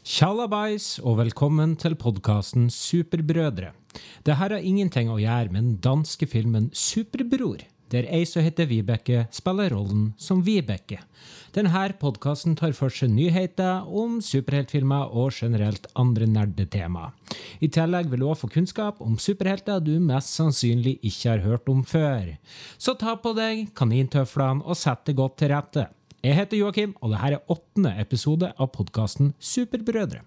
Tjallabais, og velkommen til podkasten Superbrødre. Det her har ingenting å gjøre med den danske filmen Superbror, der ei som heter Vibeke, spiller rollen som Vibeke. Denne podkasten tar for seg nyheter om superheltfilmer og generelt andre nerdetema. I tillegg vil du også få kunnskap om superhelter du mest sannsynlig ikke har hørt om før. Så ta på deg kanintøflene og sett deg godt til rette. Jeg heter Joakim, og dette er åttende episode av podkasten Superbrødre.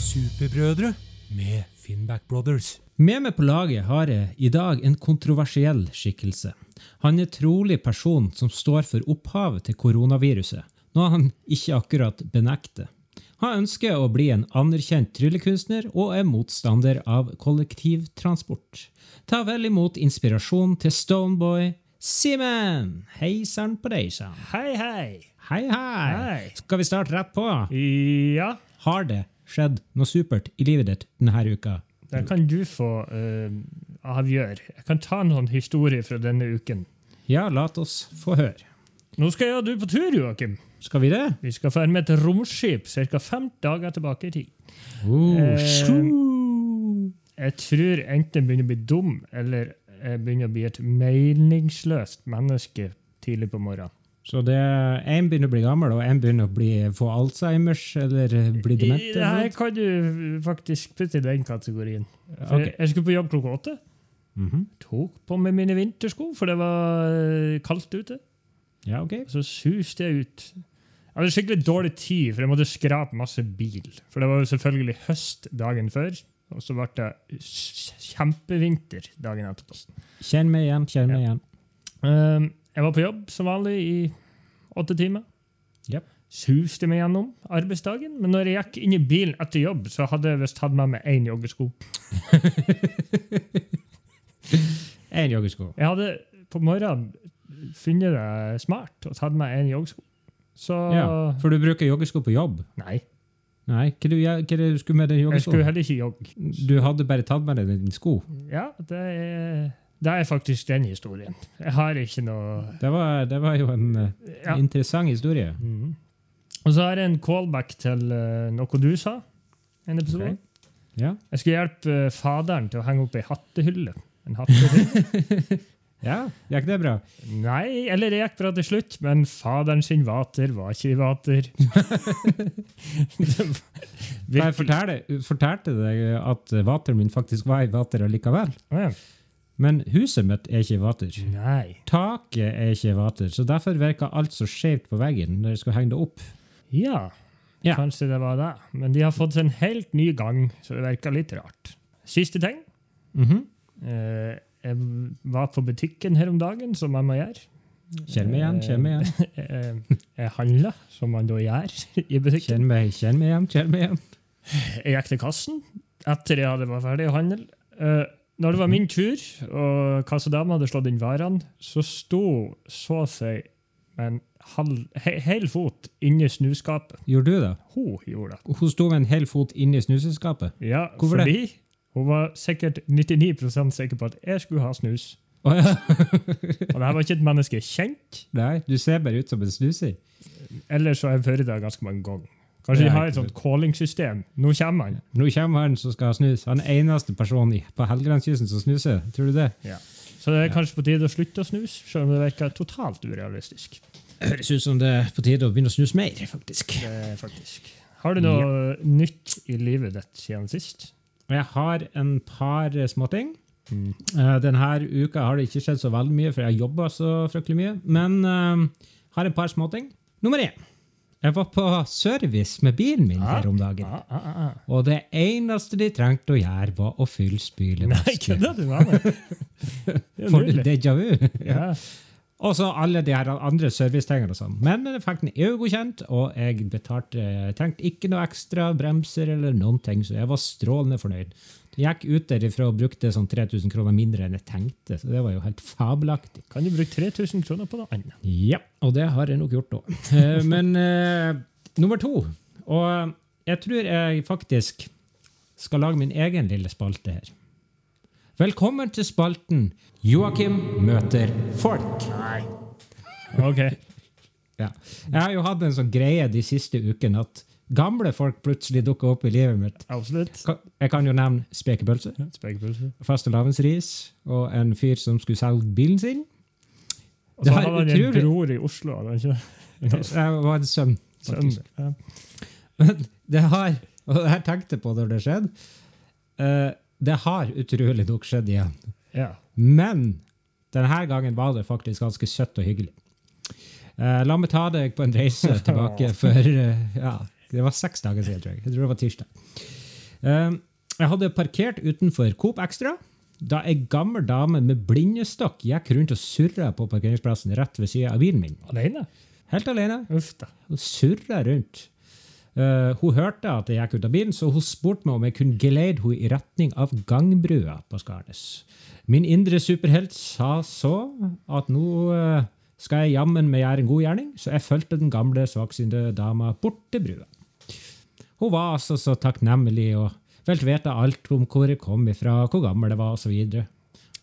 Superbrødre med Finnback Brothers. Med meg på laget har jeg i dag en kontroversiell skikkelse. Han er trolig personen som står for opphavet til koronaviruset, noe han ikke akkurat benekter. Han ønsker å bli en anerkjent tryllekunstner og er motstander av kollektivtransport. Ta vel imot inspirasjon til Stoneboy Simen! Hei sann på deg sann. Hei, hei. Hei, hei. Hei. Skal vi starte rett på? Ja, Har det skjedd noe supert i livet ditt denne uka? det kan du få uh, avgjøre. Jeg kan ta noen historier fra denne uken. Ja, la oss få høre. Nå skal jeg og du på tur, Joakim. Skal vi det? Vi skal ferde med et romskip ca. fem dager tilbake i tid. Oh, Eh. Jeg tror enten begynner å bli dum, eller jeg begynner å bli et meningsløst menneske tidlig på morgenen. Så det en begynner å bli gammel, og en begynner å bli, få Alzheimers eller bli dement? Her kan du faktisk putte i den kategorien. For Ok. Jeg skulle på jobb klokka åtte. Mhm. Tok på meg mine vintersko, for det var kaldt ute. Ja, ok. Så suste jeg ut. Jeg hadde skikkelig dårlig tid, for jeg måtte skrape masse bil. For det var jo selvfølgelig høst dagen før, og så ble det kjempevinter dagen etterpå. Kjenn meg igjen, kjenn meg igjen. Um, jeg var på jobb som vanlig i åtte timer. Yep. Suste meg gjennom arbeidsdagen, men når jeg gikk inn i bilen etter jobb, så hadde jeg visst hatt med meg én joggesko. En joggesko. Jeg hadde på morgenen funnet det smart og tatt med én joggesko. Så Ja, for du bruker joggesko på jobb? Nei, Nei, hva, du, hva er det du skulle med joggesko? jeg skulle heller ikke jogge. Du hadde bare tatt med deg din sko? Ja, det er, det er faktisk den historien. Jeg har ikke noe Det var, det var jo en eh, ja. interessant historie. Mhm. Og så har jeg en callback til eh, noe du sa. En episode. Okay. Ja. Jeg skulle hjelpe eh, faderen til å henge opp ei hattehylle. En hattehylle. ja, gikk det bra? Nei, eller det gikk bra til slutt, men faderen sin vater var ikke i vater. Nei, var- fortalte, deg at vateren min faktisk var i vater allikevel. Ja. Men huset mitt er ikke i vater. Nei. Taket er ikke i vater, så derfor virka alt så skjevt på veggen når jeg skulle henge det opp. Ja, Ja. kanskje det var det. Men de har fått seg en helt ny gang, så det virker litt rart. Siste ting. Mhm. Eh, jeg var på butikken her om dagen, som jeg må gjøre. Kjenn meg igjen, kjenn meg igjen. Eh, jeg handla, som man da gjør i butikken. Kjenn meg, kjenn meg igjen, kjenn meg igjen. Jeg gikk til kassen etter jeg hadde vært ferdig å handle. Eh, når det var min tur, og kassadama hadde slått inn varene, så sto så å si en halv, he, hel fot inni snuskapet. Gjorde du det? Hun gjorde det. Hun sto med en hel fot inni snuseskapet. Ja, Hvorfor det? Hun var sikkert 99% sikker på at jeg skulle ha snus. Oh, ja. Og det her var ikke et menneske kjent. Nei, du ser bare ut som en snuser. Ellers så har jeg vært der ganske mange ganger. Kanskje de har et sånt calling-system. Nå kommer han. Nå kommer han som skal ha snus. Han er eneste personen på Helgelandskysten som snuser. Tror du det? Ja. Så det er kanskje på tide å slutte å snuse, selv om det virker totalt urealistisk. Høres ut som det er på tide å begynne å snuse mer, faktisk. Det faktisk. Har du noe nytt i livet ditt siden sist? Jeg har en par småting. Mm. Uh, denne uka har det ikke skjedd så veldig mye, for jeg har jobba så fryktelig mye. Men uh, har en par småting. Nummer én. Jeg var på service med bilen min her om dagen. Ah, ah, ah, ah. Og det eneste de trengte å gjøre, var å fylle Nei, spylevæske. kødder du med meg? Det er déjà vu. Ja. Og så alle de her andre servicetingene og sånn. Men effekten er den EU-godkjent, og jeg betalte Jeg trengte ikke noe ekstra bremser eller noen ting, så jeg var strålende fornøyd. Jeg gikk ut derifra og brukte sånn 3000 kroner mindre enn jeg tenkte, så det var jo helt fabelaktig. Kan du bruke 3000 kroner på noe annet? Ja, og det har jeg nok gjort òg. Men uh, nummer to Og jeg tror jeg faktisk skal lage min egen lille spalte her. Velkommen til spalten Joakim møter folk. Nei. OK. Ja. Jeg har jo hatt en sånn greie de siste ukene at gamle folk plutselig dukker opp i livet mitt. Absolutt. Jeg kan jo nevne spekepølse, Spekepølse. fastelavnsris og en fyr som skulle selge bilen sin. Og så har han en bror i Oslo. hadde han ikke? Jeg var en sønn. Sønn. Ja. Men det har, og jeg tenkte på når det skjedde, eh, det har utrolig nok skjedd igjen. ja. Men denne gangen var det faktisk ganske søtt og hyggelig. Eh, la meg ta deg på en reise tilbake for eh, ja, det var seks dager siden, tror jeg. Jeg tror det var tirsdag. Eh, jeg hadde parkert utenfor Coop Extra da ei gammel dame med blindestokk gikk rundt og surra på parkeringsplassen rett ved sida av bilen min. Alene? Helt alene. Uff da. Og surra rundt. Eh, hun hørte at jeg gikk ut av bilen, så hun spurte meg om jeg kunne geleide henne i retning av gangbrua på Skarnes. Min indre superhelt sa så at nå uh, skal jeg jammen meg gjøre en god gjerning, så jeg fulgte den gamle, svaksynte dama bort til brua. Hun var altså så takknemlig og vel vite alt om hvor jeg kom ifra, hvor gammel jeg var osv.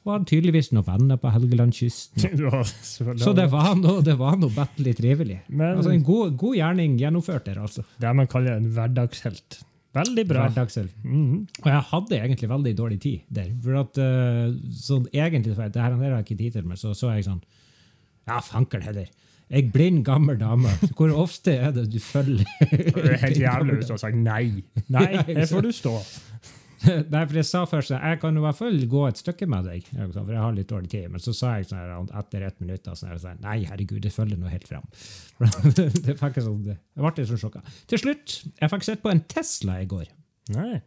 Hun hadde tydeligvis noen venner på Helgelandskysten. Ja, Så det var noe, det var noe bettelig trivelig. Men Altså En god, god gjerning gjennomført der, altså. det man kaller en hverdagshelt. Veldig bra. Hverdagshelt. Mm -hmm. Og jeg hadde egentlig veldig dårlig tid der. For at uh, sånn egentlig, så- det her har jeg ikke tid til, men så så jeg sånn Ja, fanker'n heller. Jeg blind, gammel dame. Hvor ofte er det du følger Det er helt jævlig hvis du har sagt nei. Nei, her får du stå. Nei, for jeg sa først at jeg kan i hvert fall gå et stykke med deg, for jeg har litt dårlig tid. Men så sa jeg sånn etter ett minutt sånn her, sånn, nei, herregud, det følger nå helt fram. det fikk jeg sånn, jeg ble litt sånn sjokka. Til slutt, jeg fikk sett på en Tesla i går. Nei.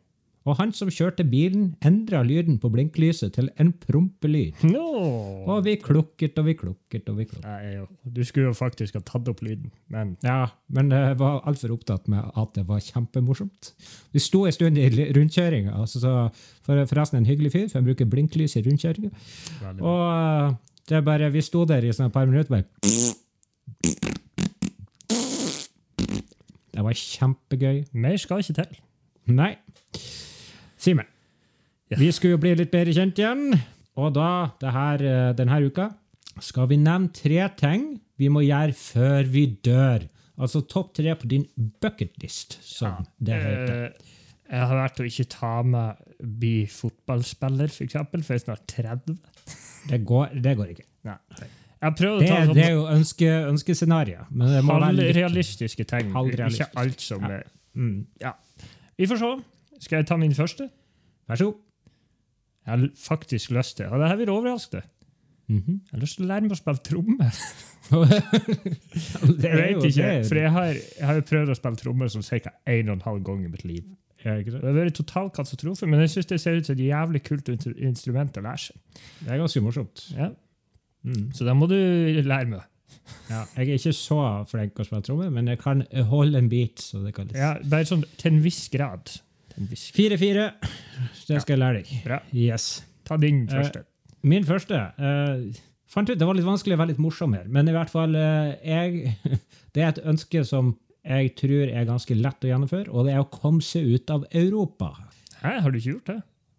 Og han som kjørte bilen, endra lyden på blinklyset til en prompelyd. No. Og vi klukket og vi klukket og vi klukket. Nei. Du skulle jo faktisk ha tatt opp lyden, men Ja, men jeg var altfor opptatt med at det var kjempemorsomt. Vi sto en stund i rundkjøringa, altså, så for, forresten en hyggelig fyr, for han bruker blinklys i rundkjøringa. Og uh, det er bare, vi sto der i sånn et par minutter bare Det var kjempegøy. mer skal ikke til. Nei. Simen, Ja. vi skulle jo bli litt bedre kjent igjen. Og da, det her, eh, denne uka, skal vi nevne tre ting vi må gjøre før vi dør. Altså topp tre på din bucketlist, som det heter. Eh, jeg har vært å ikke ta med bli fotballspiller, for eksempel, for jeg er snart 30. Det går, det går ikke. Nei. Det, ta er- det er jo ønske, ønskescenario, men det må være litt halvrealistiske ting. Halvrealistisk. Ikke alt som Ja. er mm. Ja. Vi får se. Skal jeg ta min første? Vær så god. Jeg har faktisk lyst til, og det her vil overraske deg, Mhm. jeg har lyst til å lære meg å spille trommer. Jeg vet ikke, for jeg har, jeg har prøvd å spille trommer som ca. en og en halv gang i mitt liv. Det har vært total katastrofe, men jeg syns det ser ut som et jævlig kult instrument å lære seg. Det er ganske morsomt. Ja. Mm. Så da må du lære meg. Ja, jeg er ikke så flink å spille tromme, men jeg kan holde en beat. så det kalles. Ja, bare sånn til en viss grad. Til en 4-4. Det skal jeg lære deg. Bra. Yes. Ta din første. første. Min første uh, fant ut Det var litt vanskelig å være litt morsom her, men i hvert fall uh, jeg, Det er et ønske som jeg tror er ganske lett å gjennomføre, og det er å komme seg ut av Europa. Hæ, har du ikke gjort det?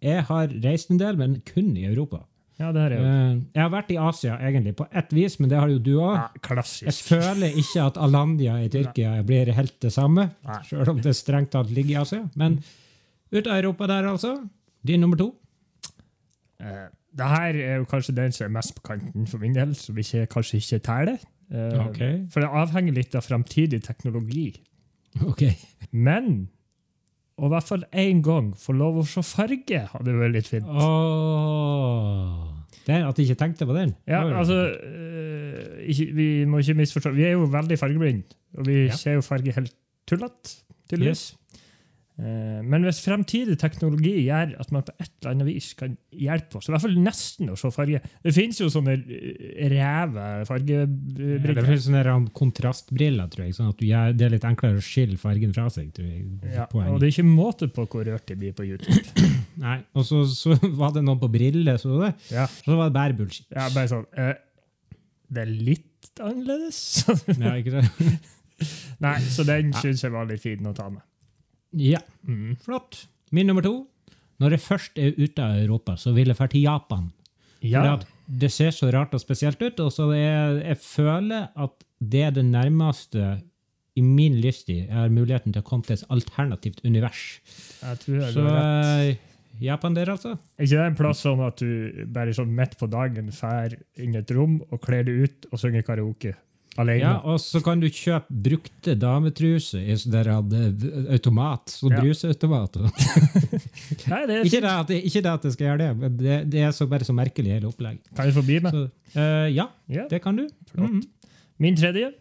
Jeg har reist en del, men kun i Europa. Ja, det har jeg gjort. Eh, jeg har vært i Asia, egentlig, på ett vis, men det har jo du òg. Ja, Jeg føler ikke at Alandia i Tyrkia blir helt det samme, selv om det strengt tatt ligger i Asia. Men ut av Europa der, altså. Din nummer to. Uh, det her er jo kanskje den som er mest på kanten for min del, som ikke, kanskje ikke teller. Uh, okay. For det avhenger litt av framtidig teknologi. Ok. Men å i hvert fall én gang få lov å se farge hadde vært litt fint. Oh. Det er at de ikke tenkte på den. Ja, altså uh, ikke, Vi må ikke misforstå. Vi er jo veldig fargeblinde, og vi Ja. ser jo farge helt tullete, tydeligvis. Eh, Men hvis fremtidig teknologi gjør at man på et eller annet vis kan hjelpe oss, i hvert fall nesten å se farge Det finnes jo sånne eh, ræve Ja, det finnes sånne kontrastbriller, tror jeg, sånn at gjør, det er litt enklere å skille fargen fra seg. tror jeg. Ja, og det er ikke måte på hvor rørt de blir på YouTube. Nei, Og så, så var det noen på briller, så det? Ja, Så var det bare bullshit. ja bare sånn eh, Det er litt annerledes. Ja, ikke det? Nei, så den syns jeg var litt fin å ta med. Ja, Mm. flott. Min nummer to. Når jeg først er ute av Europa, så vil jeg dra til Japan. Ja. For det ser så rart og spesielt ut, og så jeg, jeg føler at det er det nærmeste i min livstid jeg har muligheten til å komme til et alternativt univers. Jeg tror jeg Så rett. eh, Japan der, altså? Er ikke det en plass sånn at du bare sånn midt på dagen drar inn i et rom og kler deg ut og synger karaoke alene? Ja, og så kan du kjøpe brukte dametruser i der hadde automat. Så Ja. bruseautomat. Nei, det er ikke, det at, ikke det at jeg skal gjøre det, men det, det er så bare så merkelig hele opplegget. Kan jeg forbi meg? Så, eh, ja, yeah. det kan du. Flott. -hmm. Min tredje.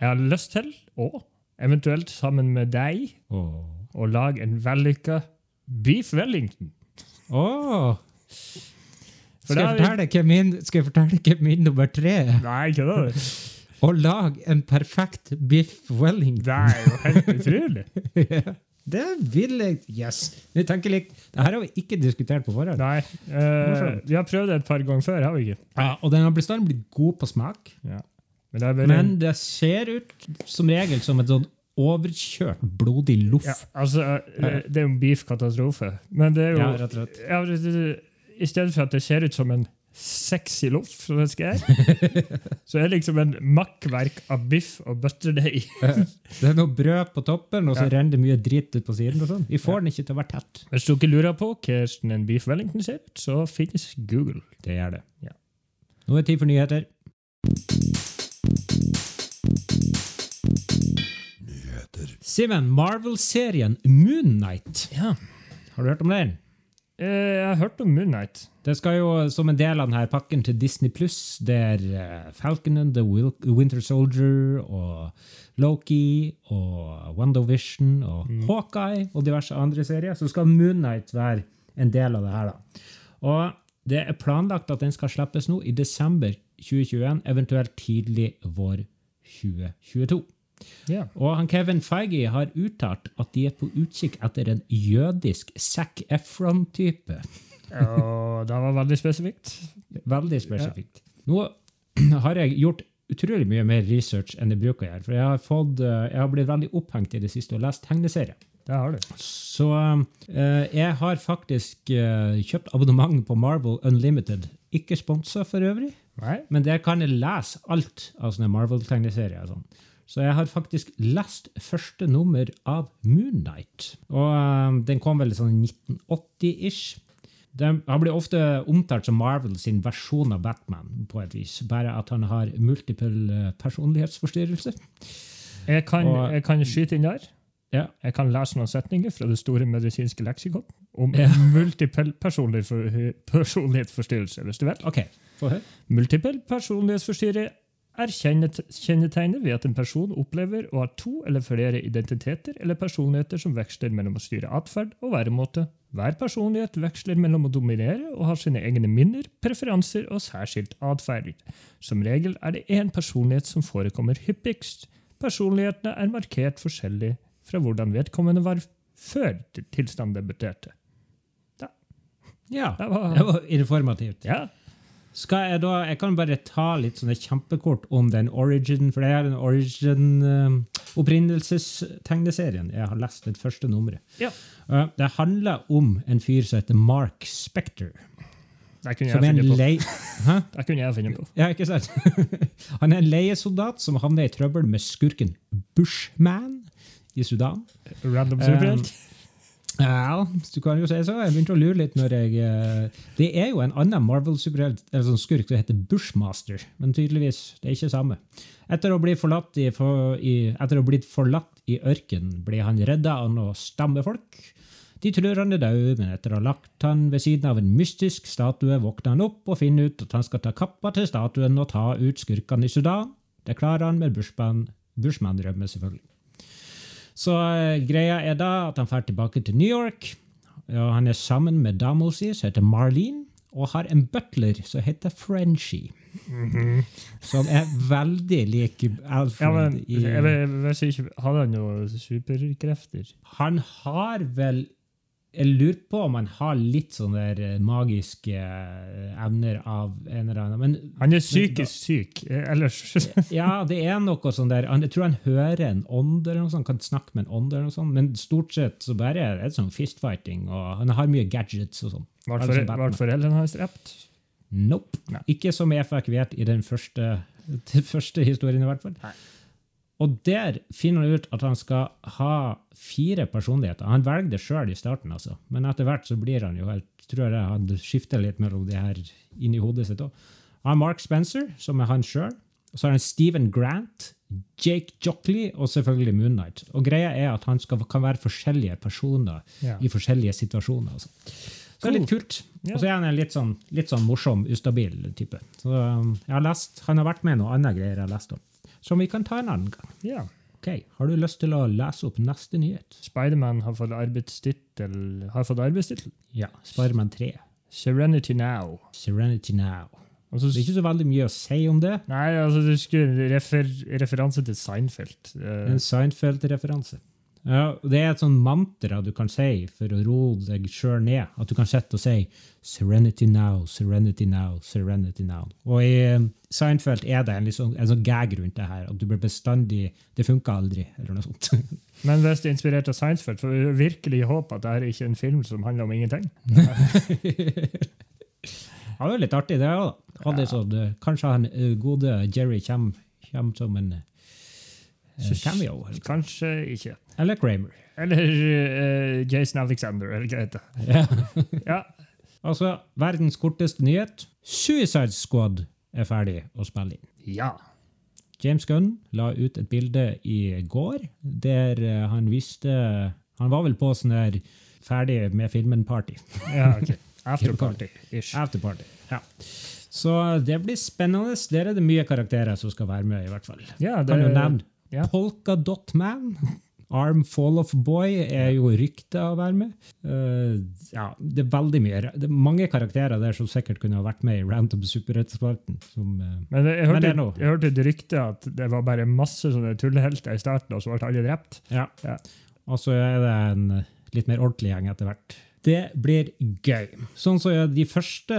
Jeg har lyst til, å, eventuelt sammen med deg, oh. å lage en vellykka Beef Wellington. Åh. Skal jeg, fortelle hvem min, skal jeg fortelle hvem min nummer tre er? Nei, ikke det. Å lage en perfekt biff wellington. Det er jo helt utrolig. det vil jeg Yes! Vi tenker likt. Det her har vi ikke diskutert på forhånd. Nei, eh, vi har prøvd det et par ganger før, har vi ikke? Ja, og den har bestandig blitt god på smak. Ja. Men det bare Men det ser ut som regel som et sånn overkjørt, blodig loff. ja, altså, eh, Det er jo en beef-katastrofe. Men det er jo Ja, rett og slett. Ja, I stedet for at det ser ut som en sexy loff, som det skal være, så er det liksom en makkverk av biff og butterdeig. Det er noe brød på toppen, og så Ja. renner det mye dritt ut på siden. og sånn. Vi får den ikke til å være tett. Hvis du ikke lurer på hvordan en beef wellington ser ut, så finnes Google. Det gjør det. Ja. Nå er det tid for nyheter. Simen, Marvel-serien Moon Moonnight. Ja. Har du hørt om den? Eh, Jeg har hørt om Moonnight. Det skal jo, som en del av denne pakken til Disney Pluss, der eh, Falcon and the Winter Soldier og Loki og WandaVision og Hawkeye og diverse andre serier, så skal Moonnight være en del av det her. da. Og det er planlagt at den skal slippes nå i desember 2021, eventuelt tidlig vår 2022. Ja. Og han Kevin Feige har uttalt at de er på utkikk etter en jødisk Zac Efron-type. Og det var veldig spesifikt. Veldig spesifikt. Nå har jeg gjort utrolig mye mer research enn jeg bruker å gjøre. For jeg har, fått, eh, jeg har blitt veldig opphengt i det siste og lest tegneserier. Det har du. Så uh, jeg har faktisk uh, kjøpt abonnement på Marvel Unlimited. Ikke sponsa for øvrig, Nei? men der kan jeg lese alt av sånne Marvel-tegneserier. og sånn. Så jeg har faktisk lest første nummer av Moonlight. Og eh, den kom vel sånn 1980-ish. Den- Han blir ofte omtalt som Marvel sin versjon av Batman, på et vis. Bare at han har multiple personlighetsforstyrrelser. personlighetsforstyrrelse. Jeg kan, Og- jeg kan skyte inn der. Ja. Jeg kan lese noen setninger fra det store medisinske leksikon om Ja. multiple personlig for, personlighetsforstyrrelse, hvis du vil. Okay. Multiple personlighetsforstyrrelse er kjennetegnet ved at en person opplever å ha to eller flere identiteter eller personligheter som veksler mellom å styre atferd og væremåte. Hver personlighet veksler mellom å dominere og ha sine egne minner, preferanser og særskilt atferd. Som regel er det én personlighet som forekommer hyppigst. Personlighetene er markert forskjellig fra hvordan vedkommende var før tilstanden debuterte. Ja, Det var, det var informativt. ja, Skal jeg da Jeg kan bare ta litt sånne kjempekort om den origin, for det er den origin-opprinnelsestegneserien. jeg har lest det første nummeret. Ja. Uh, det handler om en fyr som heter Mark Spector. det kunne jeg finne på. Det kunne jeg finne på. Ja, ikke sant? Han er en leiesoldat som havner i trøbbel med skurken Bushman i Sudan. Random Um, superhelt. Ja, du kan jo si så. Jeg begynte å lure litt når jeg eh, Det er jo en annen Marvel-skurk sånn som heter Bushmaster, men tydeligvis det er ikke samme. Etter å bli forlatt i, for, i, forlatt i ørken blir han redda av noen stammefolk. De tror han er død, men etter å ha lagt han ved siden av en mystisk statue, våkner han opp og finner ut at han skal ta kappa til statuen og ta ut skurkene i Sudan. Det klarer han med Bushman, Bushman-rømme, selvfølgelig. Så eh, greia er da at han drar tilbake til New York. Og han er sammen med dama si, som heter Marlene, og har en butler som heter Frenchie. Som er veldig lik Alfred. Ja, men i, jeg, jeg, jeg ikke, Hadde han noen superkrefter? han har vel jeg lurer på om han har litt sånne der eh, magiske eh, evner av en eller annen Men Han er psykisk syk. eh, Ellers ja, det er noe sånn der Jeg tror han hører en ånd, eller noe sånt, kan snakke med en ånd, eller noe sånt, men stort sett så bare er det sånn fistfighting, og han har mye gadgets og sånn. ble for, foreldrene hans drept. Nope. Nei. Ikke som jeg fikk vet i den første, den første historien, i hvert fall. Nei. Og der finner han ut at han skal ha fire personligheter. Han velger det sjøl i starten, altså. men etter hvert så blir han jo helt tror jeg han skifter litt mellom de her inni hodet sitt òg. Han har Mark Spencer, som er han sjøl. Så har han Stephen Grant, Jake Jockley og selvfølgelig Moon Knight. Og greia er at han skal, kan være forskjellige personer Ja. i forskjellige situasjoner. Altså. Så det er litt kult. Og så er han en litt sånn, litt sånn morsom, ustabil type. Så um, jeg har lest, Han har vært med i noen andre greier jeg har lest om, som vi kan ta en annen gang. Ja. Ok, Har du lyst til å lese opp neste nyhet? Spiderman har fått arbeidstittel Har fått arbeidstittel. Ja. Spiderman 3. Serenity Now. Serenity Now. Altså, Det er ikke så veldig mye å si om det. nei, altså du skulle refer, referanse til Seinfeld. Uh, En Seinfeld-referanse. Ja, det er et sånn mantra du kan si for å roe deg sjøl ned. At du kan sitte og si 'Serenity now, serenity now, serenity now'. Og i eh, Seinfeld er det en, liksom, en sånn gag rundt det her. At du blir bestandig 'Det funka aldri', eller noe sånt. men hvis det er inspirert av Seinfeld, får vi virkelig håpe at dette ikke er en film som handler om ingenting. Ja, det er litt artig, det òg. Kanskje han eh, gode Jerry kommer, kommer som en eh, cameo. eller- Kanskje ikke. Eller Kramer. Eller uh, Jason Alexander, eller hva heter det. Ja. Ja. Altså, verdens korteste nyhet. Suicide Squad er ferdig å spille inn. ja. James Gunn la ut et bilde i går der eh, han viste Han var vel på sånn her ferdig med filmen-party. ja ok. Afterparty-ish. Afterparty. Ja. Så det blir spennende. Der er det mye karakterer som skal være med, i hvert fall. Ja, det, Kan du nevne ja. Polka Dot Man? Arm Fall of Boy er jo ryktet å være med. Uh, ja, det er veldig mye. Det er mange karakterer der som sikkert kunne ha vært med i Random Superheltspalten. som, eh, Men jeg, Men hørte, det er jeg hørte et rykte at det var bare masse sånne tullehelter i starten, og så ble alle drept. Ja. Ja. Og så er det en eh, litt mer ordentlig gjeng etter hvert. Det blir gøy. Sånn som så de første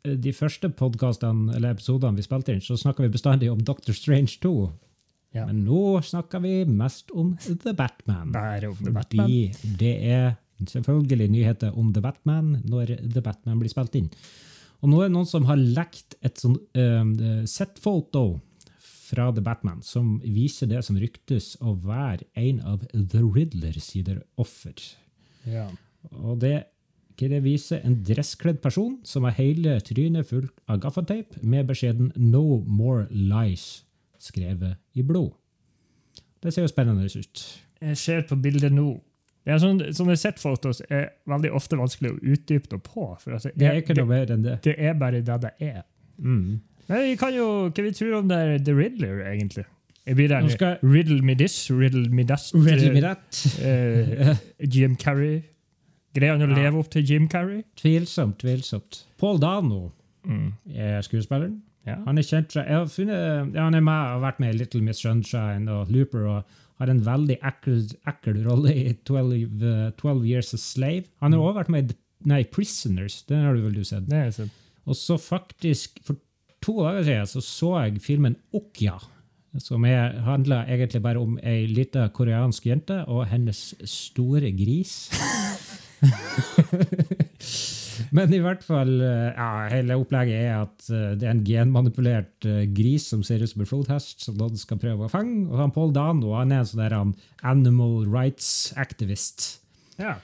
de første podcastene, eller episodene vi spilte inn, så snakka vi bestandig om Doctor Strange 2. Ja. Men nå snakker vi mest om The Batman. Bare om The Batman. Fordi det er selvfølgelig nyheter om The Batman når The Batman blir spilt inn. Og nå er det noen som har lekt et sånt uh, set-foto fra The Batman som viser det som ryktes å være en av The Riddler sine offer. Ja. Og det, det viser en dresskledd person som har hele trynet fullt av gaffateip med beskjeden 'No more lies' skrevet i blod. Det ser jo spennende ut. Jeg ser på bildet nå. Det er sånn, sånne set-fotos er veldig ofte vanskelig å utdype noe på. For altså, Det er ikke noe mer enn det. det er bare det det er. Mm. Men vi kan jo, Hva vi tror om det er The Riddler, egentlig? Jeg blir der, skal- Riddle me this, riddle me that. Riddle me that? Uh, Jim Carrey. Greier han å Ja. leve opp til Jim Carrey? Tvilsomt, tvilsomt. Paul Dano Mm. er skuespilleren. Ja. Han er kjent fra, jeg funnet, ja, han er med, har vært med i Little Miss Sunshine og Looper og har en veldig ekkel, ekkel rolle i 12, eh, 12 Years a Slave. Han har også vært med i nei, Prisoners, den har du vel du sett. Det har jeg sett. Og så faktisk, for to dager siden, så så jeg filmen Okja, som er, handler egentlig bare om ei lita koreansk jente og hennes store gris. Men i hvert fall, eh, ja, hele opplegget er at eh, det er en genmanipulert eh, gris som ser ut som en flodhest, som noen skal prøve å fange. Og han Paul Dano han er en sånn der han animal rights activist. Ja.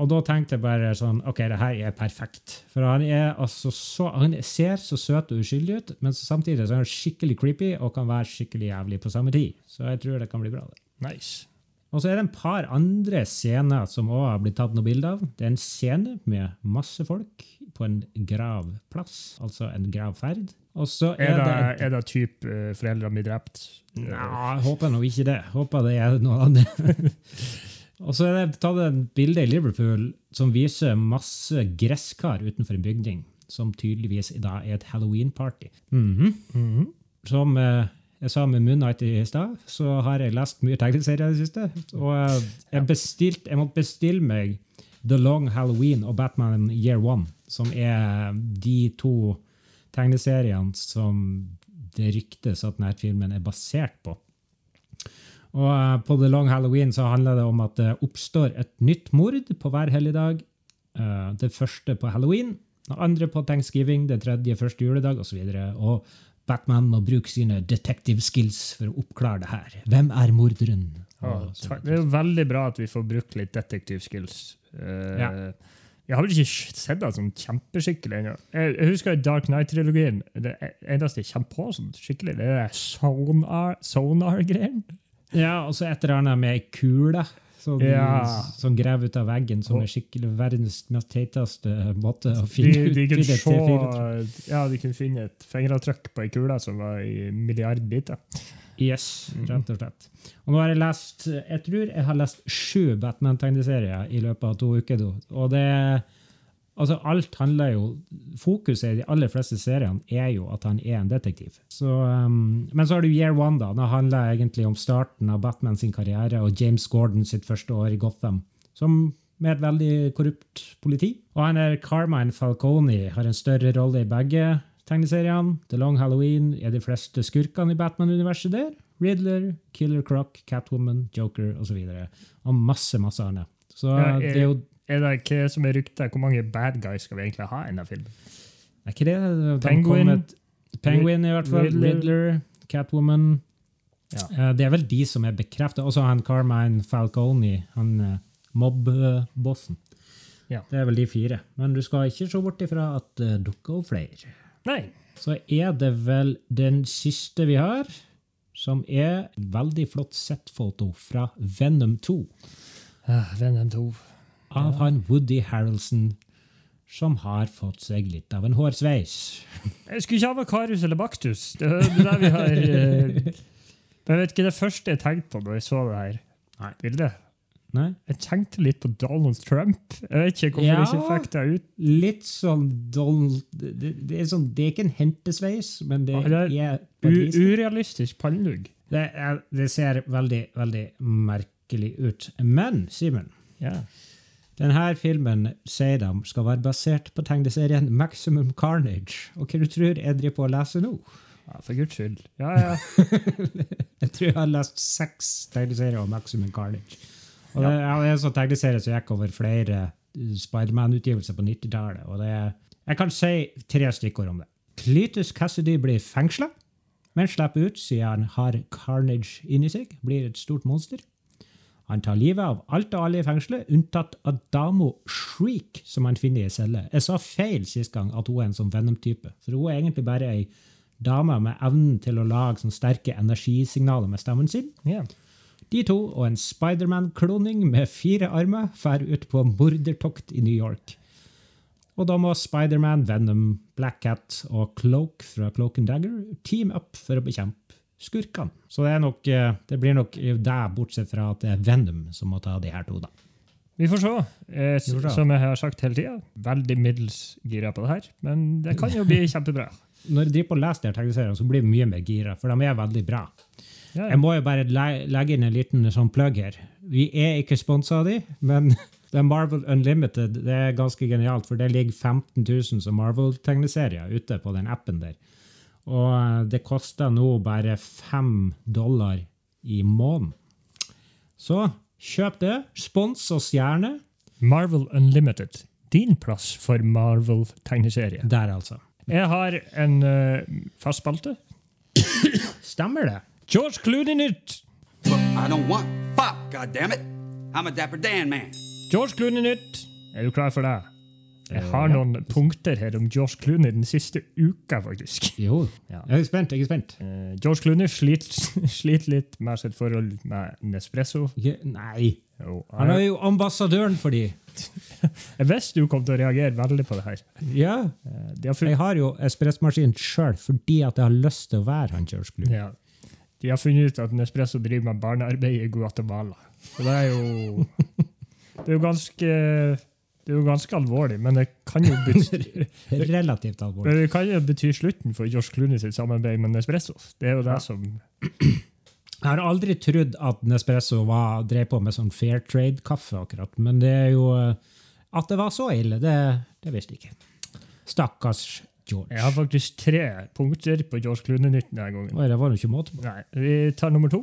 Og da tenkte jeg bare sånn OK, det her er perfekt. For han er altså så Han ser så søt og uskyldig ut, men samtidig så er han skikkelig creepy og kan være skikkelig jævlig på samme tid. Så jeg tror det kan bli bra. det. Nice. Og så er det en par andre scener som også har blitt tatt noe bilde av. Det er en scene med masse folk på en gravplass, altså en gravferd. Og så Er er, det, det er det typ uh, foreldrene blir drept? jeg håper nå ikke det. Håper det er noe annet. og så er det tatt en bilde i Liverpool som viser masse gresskar utenfor en bygning, som tydeligvis da er et halloween-party. Mhm. Mhm. Som eh, jeg sa med Moonnight i stad, så har jeg lest mye tegneserier i det siste. Og eh, jeg, bestilt, jeg måtte bestille meg The Long Halloween og Batman Year One, som er de to tegneseriene som det ryktes at denne filmen er basert på. Og eh, På The Long Halloween så handler det om at det oppstår et nytt mord på hver helligdag. Uh, det første på halloween, det andre på thanksgiving, det tredje første juledag osv. Og, så og Batman må bruke sine detective skills for å oppklare det her. Hvem er morderen? Ja, det er jo veldig bra at vi får brukt litt detective skills. Uh, Ja. Jeg har vel ikke sett det som kjempeskikkelig ennå. Jeg, jeg husker Dark Knight-trilogien. Det eneste jeg kommer på sånn skikkelig, det er sonar- sonar-greien. Ja, og så et eller annet med kule som, Ja. som graver ut av veggen, som er skikkelig verdens mest teiteste måte å de, finne ut de, kunne til et T4. se, ja, de kunne finne et fingeravtrykk på ei kule som var i milliardbiter. Yes, Mm. rett og slett. Og nå har jeg lest Jeg tror jeg har lest sju Batman-tegneserier i løpet av to uker. Og det Altså, alt handler jo Fokuset i de aller fleste seriene er jo at han er en detektiv. Så, um, men så har du Year One, da. Det handler egentlig om starten av Batman sin karriere og James Gordon sitt første år i Gotham. Som med et veldig korrupt politi. Og han er Carmine Falcone har en større rolle i begge tegneseriene. The Long Halloween er de fleste skurkene i Batman-universet der. Riddler, Killer Croc, Catwoman, Joker osv. Og, så og masse, masse annet. Så det er jo Er det ikke som er ryktet? Hvor mange bad guys skal vi egentlig ha i denne filmen? Er ikke det? De Penguin. kom Penguin, i hvert fall. Riddler. Riddler, Catwoman. Ja. Uh, Det er vel de som er bekreftet. Også han Carmine Falcone, han uh, mobb-bossen. Ja. Det er vel de fire. Men du skal ikke se bort ifra at det dukker opp flere. Nei. Så er det vel den siste vi har, som er et veldig flott settfoto fra Venom 2 Ah, Venom 2. av han Woody Harrelson, som har fått seg litt av en hårsveis. Jeg skulle ikke ha Vakarus eller Baktus. Det er det vi har eh, Men jeg vet ikke det første jeg tenkte på da jeg så det her Nei. bildet. Nei? Jeg tenkte litt på Donald Trump. Jeg vet ikke hvorfor Ja. jeg ikke fikk det ut. Litt sånn Donald det, det, er sånn, det er ikke en hentesveis, men det Ja, det er vis- urealistisk pannelugg. det, er, det ser veldig, veldig merkelig ut. Men, Simen, Ja. Denne filmen sier de skal være basert på tegneserien Maximum Carnage. Og hva du tror jeg driver på å lese nå? ja, for guds skyld. Ja, ja. Jeg tror jeg har lest seks tegneserier om Maximum Carnage. Og det er en sånn tegneserie som gikk over flere uh, Spiderman-utgivelser på 90-tallet. og det er, Jeg kan si tre stikkord om det. Cletus Cassidy blir fengsla, men slipper ut siden han har Carnage inni seg. Blir et stort monster. Han tar livet av alt og alle i fengselet, unntatt Adamo Shriek, som han finner i celle. Jeg sa feil sist gang at hun er en sånn Venom-type, for hun er egentlig bare ei dame med evnen til å lage sånn sterke energisignaler med stemmen sin. Yeah. De to og en Spiderman-kloning med fire armer drar ut på mordertokt i New York. Og da må Spiderman, Venom, Black Cat og Cloak fra Cloak and Dagger team up for å bekjempe skurkene. Så det, er nok, eh, det blir nok det, bortsett fra at det er Venom som må ta de her to, da. Vi får se. Eh, Vi får se. Som jeg har sagt hele tida, veldig middels gira på det her. Men det kan jo bli kjempebra. Når jeg driver på og leser de her tegneseriene, så blir jeg mye mer gira, for de er veldig bra. Ja, Jeg må jo bare le legge inn en liten sånn plugg her. Vi er ikke sponsa av de, men det er Marvel Unlimited det er ganske genialt, for det ligger 15 000 som Marvel-tegneserier ute på den appen der. Og eh, det koster nå bare fem dollar i måneden. Så kjøp det. Spons oss gjerne. Marvel Unlimited. Din plass for Marvel-tegneserie. Der, altså. Jeg har en uh, fast spalte. Stemmer det? George Clooney-nytt! I don't want fop, goddammit. I'm a Dapper Dan man. George Clooney-nytt! Er du klar for det? Jeg har noen punkter her om George Clooney den siste uka, faktisk. Jo. Ja. Jeg er spent. Jeg er spent. Uh, George Clooney sliter sliter litt med sitt forhold med Nespresso. Ja, Nei. Jo, Han er jo ambassadøren for de. jeg visste du kom til å reagere veldig på det her. Ja. Uh, De har, Jeg har jo espressmaskin sjøl fordi at jeg har lyst til å være han George Clooney. ja, de har funnet ut at Nespresso driver med barnearbeid i Guatemala. Så det er jo Det er jo ganske det er jo ganske alvorlig, men det kan jo bety, Relativt alvorlig. det kan jo bety slutten for Josh Clooney sitt samarbeid med Nespresso. Det er jo det som Jeg har aldri trodd at Nespresso var, drev på med sånn fair trade-kaffe, akkurat. Men det er jo eh, At det var så ille, det, det visste jeg ikke. Stakkars George. Jeg har faktisk tre punkter på George Clooney-nytt denne gangen. Oi, det var jo ikke måte på. Nei, Vi tar nummer to.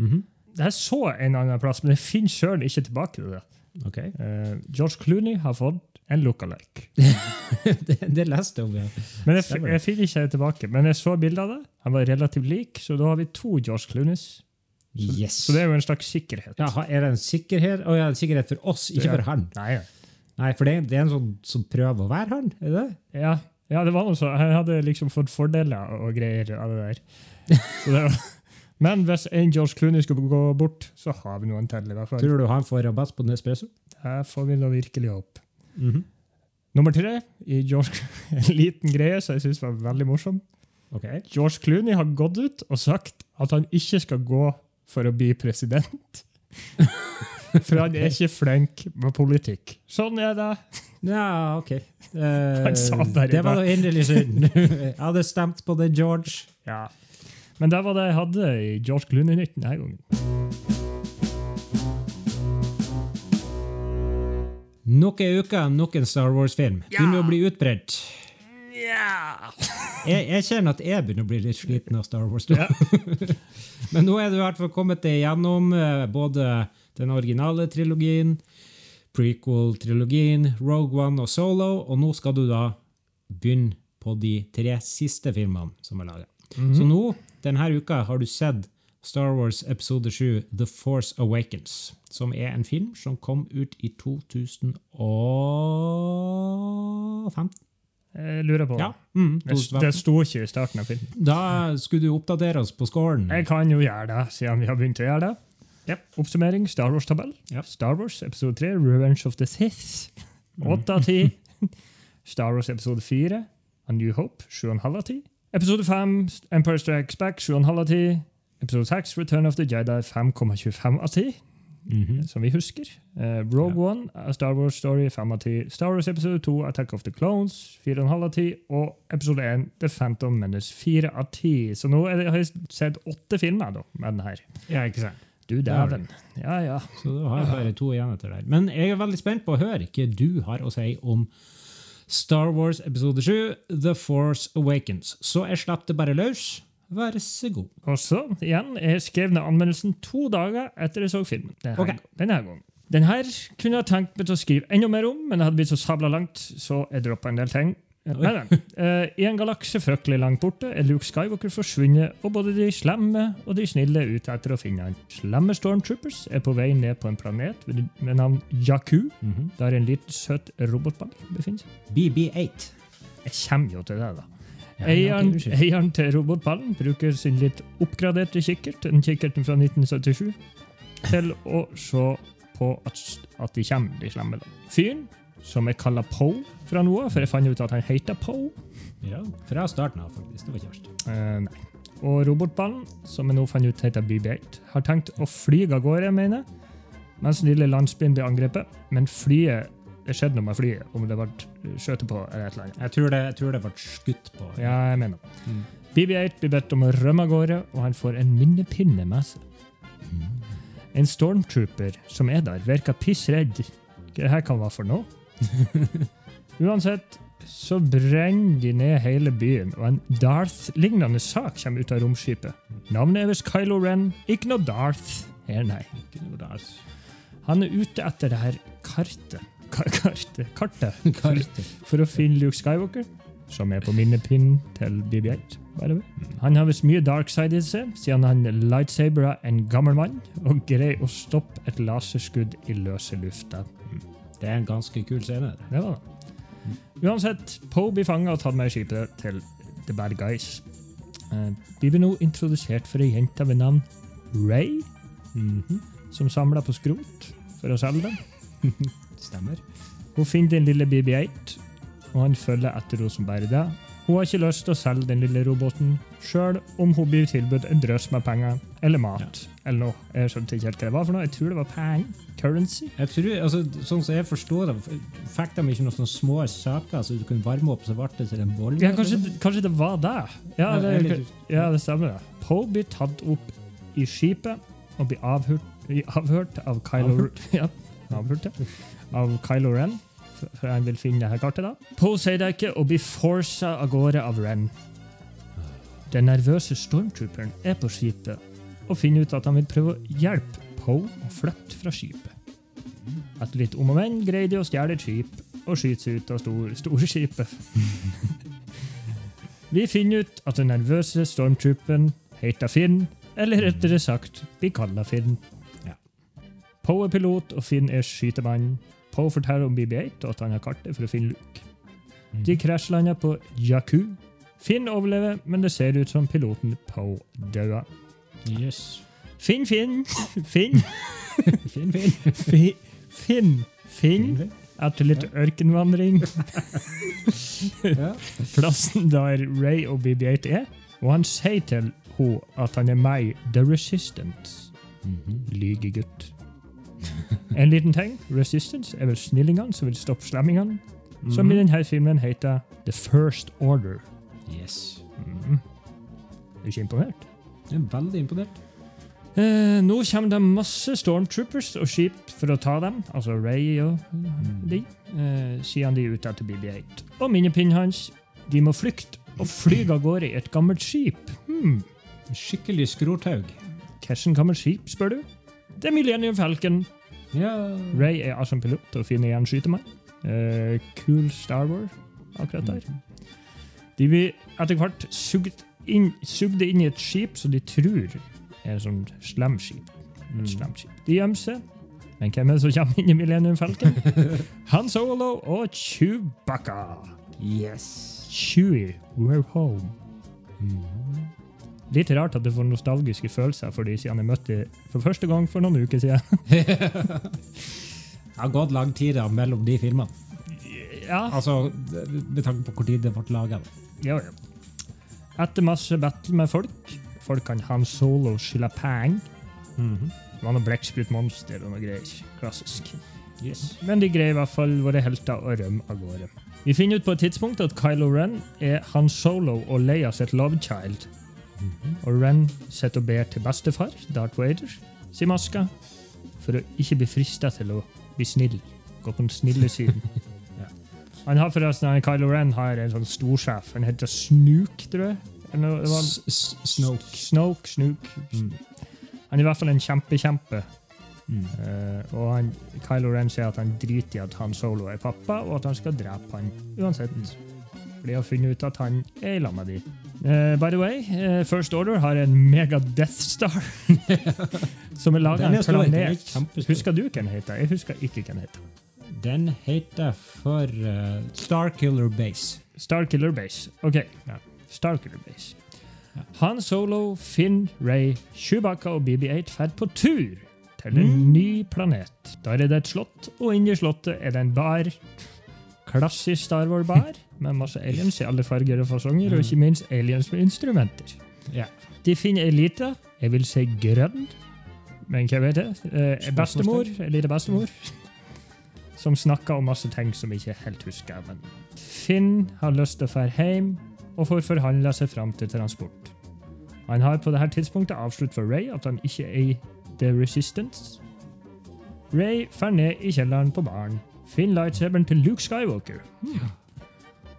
Det er så en annen plass, men jeg finner sjøl ikke tilbake til det. Ok. Eh, George Clooney har fått en lookalike. det, det leste jeg om, ja. Men jeg, jeg finner ikke det tilbake. Men jeg så bildet av det. Han var relativt lik, så da har vi to George Clooneys. Så, Yes. så det er jo en slags sikkerhet. ja, er det en sikkerhet? Å ja, en sikkerhet for oss, ikke for han. Nei, ja. Nei, for det, det er en sånn som prøver å være han, er det? Ja, ja, det var noe sånn. Han hadde liksom fått fordeler og greier av det der. Så det var, men hvis en George Clooney skulle gå bort, så har vi noen til. i hvert fall. Tror du han får rabatt på Nespresso? Det får vi da virkelig håpe. -hmm. Nummer tre i George, en liten greie som jeg syns var veldig morsom. Okay. George Clooney har gått ut og sagt at han ikke skal gå for å bli president. For han er ikke flink med politikk. Sånn er det. Ja, ok. Uh, Han sa bare det var det. da inderlig synd. jeg hadde stemt på det, George. Ja. Men det var det jeg hadde i George Clooney-nytt denne gangen. Nok en uke, nok en Star Wars-film. Begynner å bli utbredt. Ja. Jeg, jeg kjenner at jeg begynner å bli litt sliten av Star Wars. Ja. Men nå er du i hvert fall kommet deg gjennom eh, både den originale trilogien, prequel-trilogien, Rogue One og Solo, og nå skal du da begynne på de tre siste filmene som er laga. Så nå, denne uka, har du sett Star Wars episode 7, The Force Awakens, som er en film som kom ut i 2015. Jeg lurer på Ja, mm, Det, sto ikke i starten av filmen. Da skulle du oppdatere oss på scoren. Jeg kan jo gjøre det, siden vi har begynt å gjøre det. Yep. Oppsummering, Star Wars-tabell. Yep. Star Wars episode 3, Revenge of the Sith. 8 av 10. Star Wars episode 4, A New Hope, 7,5 av 10. Episode 5, Empire Strikes Back, 7,5 av 10. Episode 6, Return of the Jedi, 5,25 av 10. Mhm. Som vi husker. Uh, Rogue One, A Star Wars Story, 5 av 10. Star Wars episode 2, Attack of the Clones, 4,5 av 10. Og episode 1, The Phantom Menace, 4 av 10. Så nå det, har jeg sett åtte filmer da, med den her. Ja, ikke sant. Du dæven. Ja, ja. Så da har jeg bare to igjen etter der. Men jeg er veldig spent på å høre hva du har å si om Star Wars episode 7, The Force Awakens. Så jeg slapp det bare løs. Vær så god. Og så, igjen, jeg skrev ned anmeldelsen to dager etter jeg så filmen. Denne, okay. denne gangen. Den her kunne jeg tenkt meg til å skrive enda mer om, men det hadde blitt så sabla langt, så jeg droppa en del ting. Nei, nei. Eh, I en galakse fryktelig langt borte er Luke Skywalker forsvunnet, og både de slemme og de snille er ute etter å finne han. Slemme stormtroopers er på vei ned på en planet ved med navn Jakku, der en liten søt robotball befinner seg. BB8. Jeg kommer jo til det, da. Eieren, eieren til robotballen bruker sin litt oppgraderte kikkert, den kikkerten fra 1977, til å se på at, at de kommer, de slemme. da. Fyren, som jeg kaller Poe fra nå av, for jeg fant ut at han heter Poe. Ja, fra starten av, faktisk. Det var ikke verst. Eh, nei. Og robotballen, som jeg nå fant ut heter BB-8, har tenkt å fly av gårde, mener jeg, mens den lille landsbyen blir angrepet. Men flyet Det skjedde noe med flyet, om det ble skjøtet på eller et eller annet. Jeg tror det, jeg tror det ble skutt på. Ja, jeg mener. Mm. BB-8 blir bedt om å rømme av gårde, og han får en minnepinne med seg. En stormtrooper som er der, virker pissredd. Hva det her kan være for noe? Uansett så brenner de ned hele byen, og en Darth-lignende sak kommer ut av romskipet. Navnet er visst Kylo Ren, ikke noe Darth her, nei. Ikke noe Darth. Han er ute etter det her kartet. Ka kartet, kartet Kartet. for å finne Luke Skywalker, som er på minnepinnen til BB-8. by the way. Han har visst mye dark side i seg, siden han lightsabera en gammel mann og greier å stoppe et laserskudd i løse lufta. Det er en ganske kul scene. det. Var det. Uansett, Poe blir fanga og tatt med i skipet til The Bad Guys. Eh, Vi blir nå introdusert for ei jente ved navn Ray, Mhm. som samler på skrot for å selge dem. Stemmer. Hun finner den lille BB-8, og han følger etter henne som bare det. Hun har ikke lyst til å selge den lille roboten, sjøl om hun blir tilbudt en drøss med penger eller mat. Eller noe. Jeg skjønte ikke helt hva det var for noe. Jeg tror det var penger. Currency. Jeg tror, altså, sånn som jeg forstår det, fikk de ikke noen sånne små saker så du kunne varme opp, så ble det til en bolle? Ja, kanskje, kanskje det var det. Ja, Ja, det, eller- ja, det stemmer. det. Poe blir tatt opp i skipet og blir avhørt, avhørt av Kylo Avhørt? Ja, avfulgte, av Kylo Ren. For han vil finne dette kartet. da. Poe sier det ikke og blir forsa av gårde av Ren. Den nervøse stormtrooperen er på skipet og finner ut at han vil prøve å hjelpe Poe å flytte fra skipet. Etter litt om og men greier de å stjele et skip og skyte seg ut av stor, storskipet. Vi finner ut at den nervøse stormtroopen heter Finn, eller rettere sagt blir kalla Finn. Ja. Poe er pilot, og Finn er skytemann. Poe forteller om BB-8 og at han har kartet for å finne Luke. De krasjlander på Jakku. Finn overlever, men det ser ut som piloten Poe døde. Yes. Finn, Finn, Finn, finn, Finn. Fi- Finn, Finn, etter litt ørkenvandring. Ja. Plassen der Ray og BB-8 er, og han sier til henne at han er meg, The Resistance. Lygegutt. En liten ting. Resistance er vel snillingene som vil stoppe slemmingene, som i denne filmen heter The First Order. Yes. Mm. Er du ikke imponert? Jeg er veldig imponert. Eh, nå kommer det masse stormtroopers og skip for å ta dem, altså Ray og de, eh, siden de er ute etter BB-8. Og minnepinnen hans, de må flykte og fly av gårde i et gammelt skip. Hmm, Skikkelig skrothaug. hvilket gammelt skip, spør du? Det er Millennium Falcon. Ja. Ray er awesome pilot og finner igjen skytemann. Eh, cool Star Wars, akkurat der. De blir etter hvert sugd inn, sugd inn i et skip som de tror er et sånt. Et slemt skip. De gjemmer seg. Men hvem er det som kommer inn i Millennium Falcon? Han Solo og Chewbacca. Yes. Chewie, we're home. Litt rart at du får nostalgiske følelser for de siden jeg møtte for første gang for noen uker siden. Det har gått lang tid da, mellom de filmene. Ja, Altså, med tanke på hvor tid det ble laga. Ja, ja. Etter masse battle med folk Folk kan Han Solo skylde penger. Det var noe blekksprutmonster og noe greier. Klassisk. Yes. Men de greier i hvert fall våre helter å rømme av gårde. Vi finner ut på et tidspunkt at Kylo Ren er Han Solo og Leia sitt love child. Og Ren sitter og ber til bestefar, Darth Vader, sier maska, for å ikke bli frista til å bli snill. Gå på den snille siden. Han har forresten, han, Kylo Ren har en sånn storsjef. Han heter Snook, tror jeg. Eller Snoke. Snoke, Snook. Mm. Han er i hvert fall en kjempe-kjempe. Mm. Uh, og han, Kylo Ren sier at han driter i at han Solo er pappa, og at han skal drepe han uansett. Fordi han har funnet ut at han er i lag med de. Uh, by the way, uh, First Order har en mega Death Star. som er laga av en planet. Husker du hva den heter? Jeg husker ikke hva den heter. Den heter for uh, Starkiller Base. Starkiller Base. Ok, ja. Starkiller Base. Han Solo, Finn, Ray, Chewbacca og BB-8 drar på tur til en Mm. ny planet. Der er det et slott, og inni slottet er det en bar. Klassisk Star Wars-bar med masse aliens i alle farger og fasonger, og ikke minst aliens med instrumenter. Ja. De finner ei lita, jeg vil si grønn, men hva vet jeg? Eh, bestemor, ei lita bestemor, som snakker om masse ting som jeg ikke helt husker. Men Finn har lyst til å dra hjem og får forhandla seg fram til transport. Han har på dette tidspunktet avslutt for Ray at han ikke er i The Resistance. Ray drar ned i kjelleren på baren, finner lightsaberen til Luke Skywalker.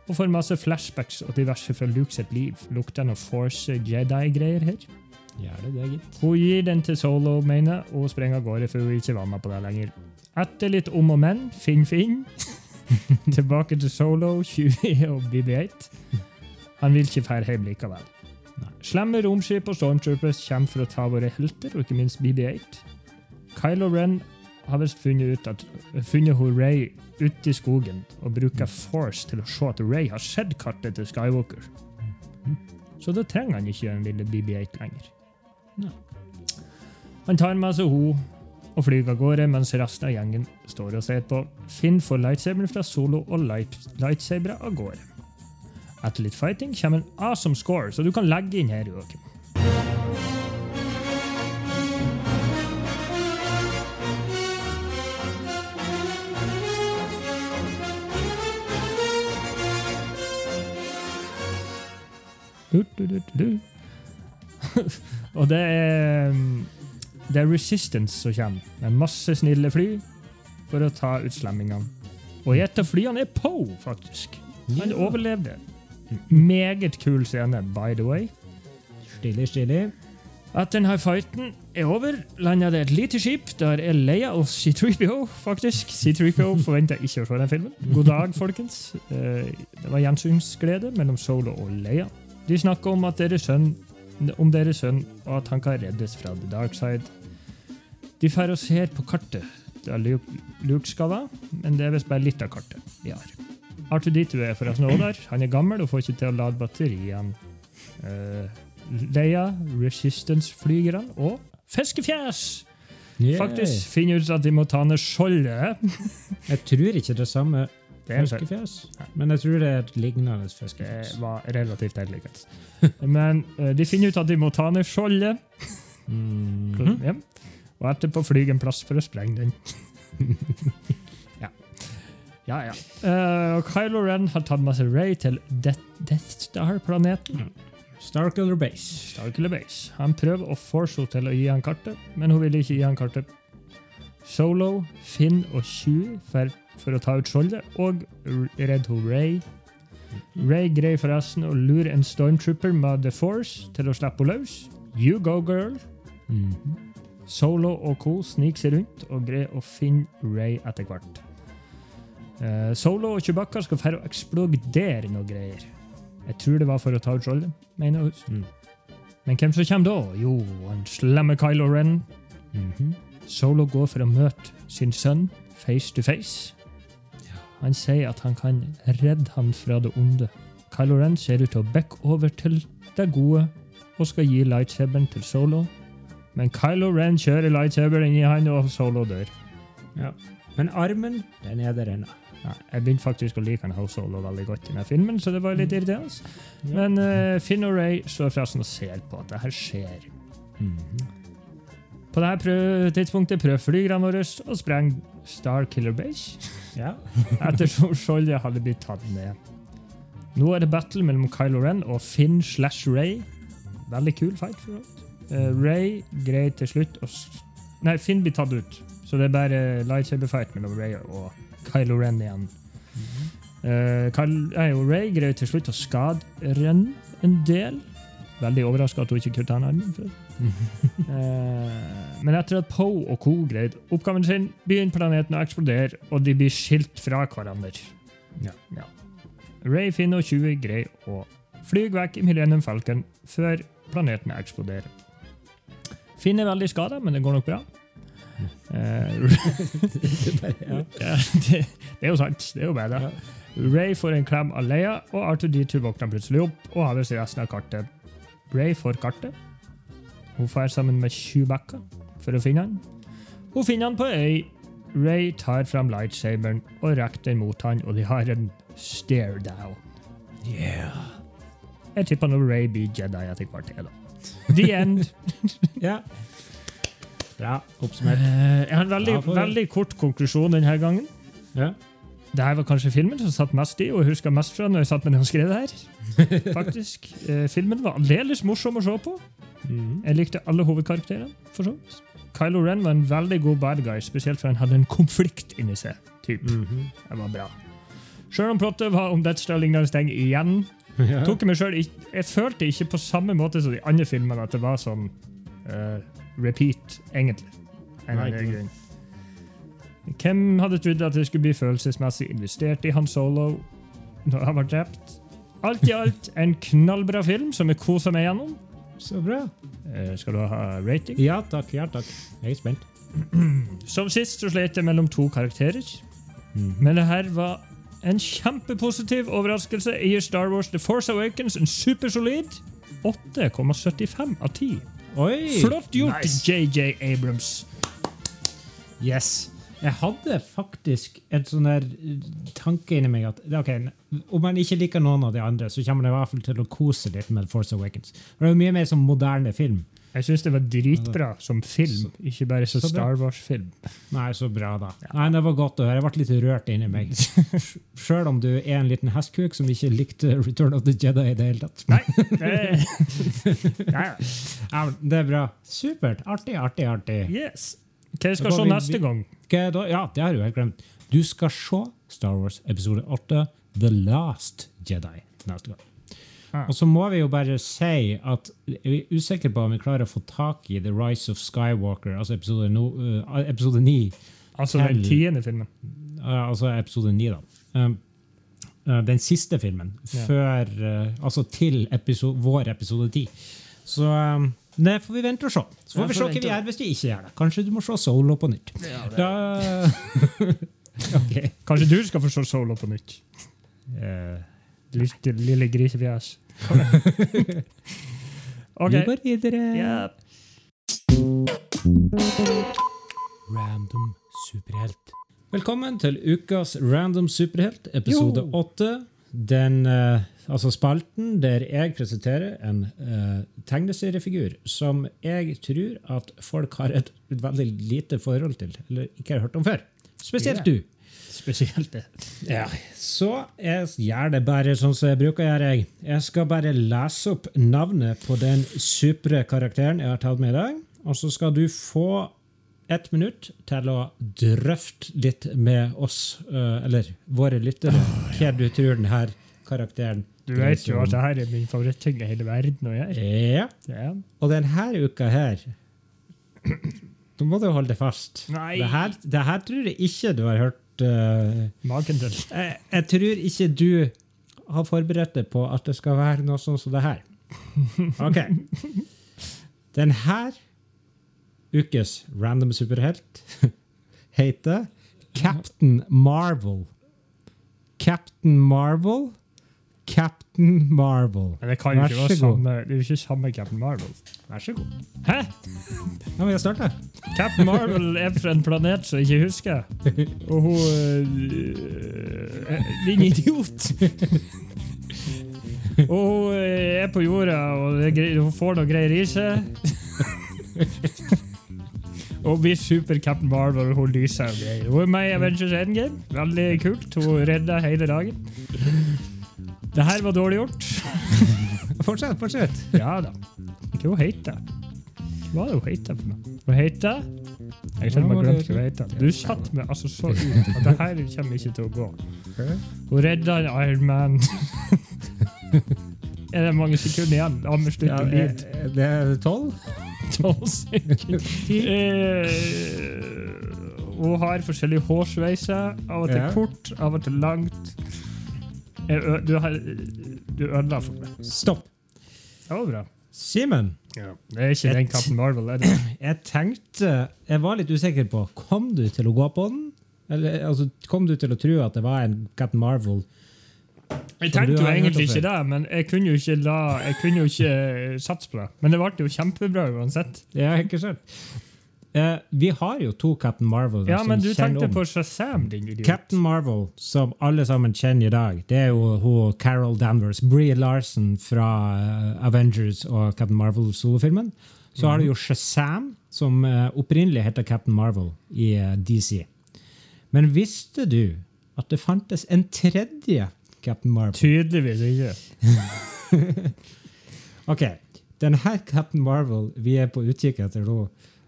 Og får masse flashbacks og diverse fra Luke sitt liv. Lukter noe Force Jedi-greier her. Gjør det det, gitt. Hun gir den til Solo, mener og sprenger av gårde for hun ikke vant på det lenger. Etter litt om og men, Finn Finn, tilbake til Solo, 20 og BB-8. Han vil ikke fære hjem likevel. Slemme romskip og stormtroopers kommer for å ta våre helter, og ikke minst BB-8. Kylo Ren har visst funnet ut at funnet hun Ray ute i skogen og bruker Force til å se at Ray har sett kartet til Skywalker. Så da trenger han ikke den lille BB-8 lenger. Han tar med seg ho og flyr av gårde, mens resten av gjengen står og ser på. Finn får lightsaberen fra Solo og light, lightsabere av gårde. Etter litt fighting kommer en awesome score, så du kan legge inn her, Joakim. Du, du, du, du. og det er um, Det er Resistance som kommer, med masse snille fly. for å ta ut slemmingene. Og i et av flyene er Poe, faktisk. Han overlevde. Meget kul scene, by the way. Stilig, stilig. Etter denne fighten er over, lander det et lite skip der er Leia og C3PO, faktisk. C3PO forventer ikke å se den filmen. God dag, folkens. Eh, Det var gjensynsglede mellom Solo og Leia. De snakker om, at deres sønn, om deres sønn og at han kan reddes fra the dark side. De drar og ser på kartet Det Luke, skal være, men det er visst bare litt av kartet de har. R2D2 er forresten også der. Han er gammel og får ikke til å lade batteriene. Uh, Leia, Resistance-flygerne og Fiskefjes! Yeah. Faktisk finner ut at de må ta ned skjoldet. Jeg tror ikke det samme Det er en men jeg tror det er et lignende Det var relativt helt likt. Men eh, de finner ut at de må ta ned skjoldet. Mhm. Ja. Og etterpå flyr en plass for å sprenge den. ja. Ja, ja. Eh, og Kylo Ren har tatt masse Ray til Death, Death Star-planeten. Starkiller Base. Starkiller Base. Han prøver å force henne til å gi han kartet, men hun vil ikke gi han kartet. Solo, Finn og Chewie for, for å ta ut skjoldet, og r- redde hun Ray. Ray greier forresten å lure en stormtrooper med The Force til å slippe henne løs. You go, girl! Mhm. Solo og co. sniker seg rundt og greier å finne Ray etter hvert. Uh, Solo og Chewbacca skal dra å eksplodere noe greier. Jeg tror det var for å ta ut skjoldet, mener hun. Mm. Men hvem som kommer da? Jo, han slemme Kylo Ren. Mhm. Solo går for å møte sin sønn face to face. Han sier at han kan redde ham fra det onde. Kylo Ren ser ut til å backe over til det gode og skal gi lightsaberen til Solo. Men Kylo Ren kjører lightsaberen inn i han, og Solo dør. Ja. Men armen, den er der ennå. Ja, jeg begynte faktisk å like han Ho Solo veldig godt i denne filmen, så det var litt irriterende. Ja. Men uh, Finn og Ray står forresten og ser på at det her skjer. Mhm. På dette prøv tidspunktet prøvde flygerne våre å sprenge Star Killer Base. Ja. ettersom skjoldet hadde blitt tatt ned. Nå er det battle mellom Kylo Ren og Finn slash Ray. Veldig kul fight. for alt. Uh, Ray greier til slutt å Nei, Finn blir tatt ut. Så det er bare lightsaber-fight mellom Ray og Kylo Ren igjen. Eh, Kyl- nei, Ray greier til slutt å skade Ren en del. Veldig overraska at hun ikke kutta armen før. Eh, men etter at Poe og co. greide oppgaven sin, begynner planeten å eksplodere, og de blir skilt fra hverandre. Ja. Ray, Finn og Chewie greier å fly vekk i Millennium Falcon før planeten eksploderer. Finn er veldig skada, men det går nok bra. Eh, ja. ja, det, det er jo sant. Det er jo bedre. Ray får en klem av Leia, og R2D2 våkner plutselig opp og har seg resten av kartet. Ray får kartet. Hun drar sammen med Chewbacca for å finne han. Hun finner han på øy. Ray tar fram lightsaberen og rekker den mot han, og de har en stare down. Yeah. Jeg tipper når Ray blir Jedi etter hvert. er. The end. ja. Bra oppsummert. Eh, Jeg har en veldig, veldig kort konklusjon denne gangen. Ja. Det her var kanskje filmen som satt mest i, og jeg husker mest fra når jeg satt med den og skrev det her. Faktisk. Eh, filmen var aldeles morsom å se på. Mm. Jeg likte alle hovedkarakterene. for så vidt. Kylo Ren var en veldig god bad guy, spesielt for han hadde en konflikt inni seg. Typ. Mhm. Det var bra. Selv om plottet var om Death Star-lignende ting igjen, Ja. tok jeg meg selv jeg følte ikke på samme måte som de andre filmene at det var sånn uh, repeat, egentlig. En eller annen grunn. Hvem hadde trodd at det skulle bli følelsesmessig investert i Han Solo når han var drept? Alt i alt en knallbra film som jeg koser meg gjennom. Så bra. Eh, skal du ha rating? Ja takk, ja takk. Jeg er spent. Som sist så slet jeg mellom to karakterer. Mm. Men det her var en kjempepositiv overraskelse. Jeg gir Star Wars The Force Awakens en supersolid 8,75 av 10. Oi! Flott gjort, Nice. JJ Abrams. Yes. Jeg hadde faktisk en sånn der eh, tanke inni meg at ok, om man ikke liker noen av de andre, så kommer man i hvert fall til å kose litt med Force Awakens. For det er jo mye mer som moderne film. Jeg syns det var dritbra som film, ikke bare som. Star Wars-film. Nei, så bra, da. Nei, Det var godt å høre. Jeg ble litt rørt inni meg. Sjøl om du er en liten hestkuk som ikke likte Return of the Jedi i det hele tatt. Nei, det. Ja, det er bra. Supert. Artig, artig, artig. Yes. Hva skal vi se neste gang? Ja, det har du helt glemt. Du skal se Star Wars episode 8, The Last Jedi, neste gang. Ah. Og så må vi jo bare si at vi er usikre på om vi klarer å få tak i The Rise of Skywalker, altså episode, no, uh, episode 9. Altså den tiende filmen. Uh, altså episode 9, da. Um, uh, den siste filmen, Yeah. før, uh, altså til episode, vår episode 10. Så um, det får vi vente og se. Så får Ja, vi se hva vi gjør hvis vi ikke gjør det. Kanskje du må se Solo på nytt. Da, okay. Kanskje du skal få se Solo på nytt? Uh, Lille, lille grisefjes. OK. Vi går videre. Yep. Random superhelt. Velkommen til ukas Random superhelt, episode åtte. Den, eh, altså spalten der jeg presenterer en eh, tegneseriefigur som jeg tror at folk har et, veldig lite forhold til, eller ikke har hørt om før. Spesielt Ja. du. Spesielt det. Ja, Så jeg gjør det bare sånn som jeg bruker å gjøre. Jeg. jeg skal bare lese opp navnet på den supre karakteren jeg har tatt med i dag. Og så skal du få ett minutt til å drøfte litt med oss, eh, eller våre lyttere, hva du tror denne karakteren Du vet jo at det her er min favoritting i hele verden å gjøre. Ja. Ja. Og denne uka her Nå må du holde det fast. Nei. Det her, det her tror jeg ikke du har hørt uh, Maken til. jeg, jeg tror ikke du har forberedt deg på at det skal være noe sånn som det her. Ok. Denne ukes random superhelt heter Captain Marvel. Captain Marvel. Captain Marvel. Men det kan jo ikke være samme, det er jo ikke samme Captain Marvel. Vær så god. Hæ? Ja, men jeg starter. Captain Marvel er fra en planet som jeg ikke husker. Og hun øh, er en idiot. Og hun øh, er på jorda, og det hun får noe greier i seg. Og blir super Captain Marvel, hun lyser og greier. Hun er med i Avengers Endgame. Veldig kult. Hun redder hele dagen. Det her var dårlig gjort. Fortsett, fortsett. Ja da. Hva hun heter Hva er det hun heter for noe? Hun heter Jeg og med glemt hva hun heter. Du satt meg altså så ut at det her kommer ikke til å gå. Hun redda en Iron Man. er det mange sekunder igjen? Meg Ja, å lide. eh, det er tolv? Tolv sekunder. Eh, Hun har forskjellige hårsveiser. Av og til Ja. kort, av og til langt. Jeg Du, har, du ødela for meg. Stopp. Det var bra. Simen, Det er ikke den Captain Marvel, er det? jeg tenkte Jeg var litt usikker på Kom du til å gå på den? Eller altså, kom du til å tro at det var en Captain Marvel? Jeg Som du tenkte jo har hørt egentlig om ikke det, men jeg kunne jo ikke, la, jeg kunne jo ikke satse på det. Men det ble jo kjempebra uansett. Ja, ikke sant? Eh, vi har jo to Captain Marvel. Ja, men du tenkte om. på Shazam, din idiot. Captain Marvel, som alle sammen kjenner i dag, det er jo hun Carol Danvers. Brie Larson fra eh, Avengers og Captain Marvel-solofilmen. Så har du jo Shazam, som eh, opprinnelig heter Captain Marvel i DC. Men visste du at det fantes en tredje Captain Marvel? Tydeligvis ikke. Ok, denne Captain Marvel vi er på utkikk etter nå,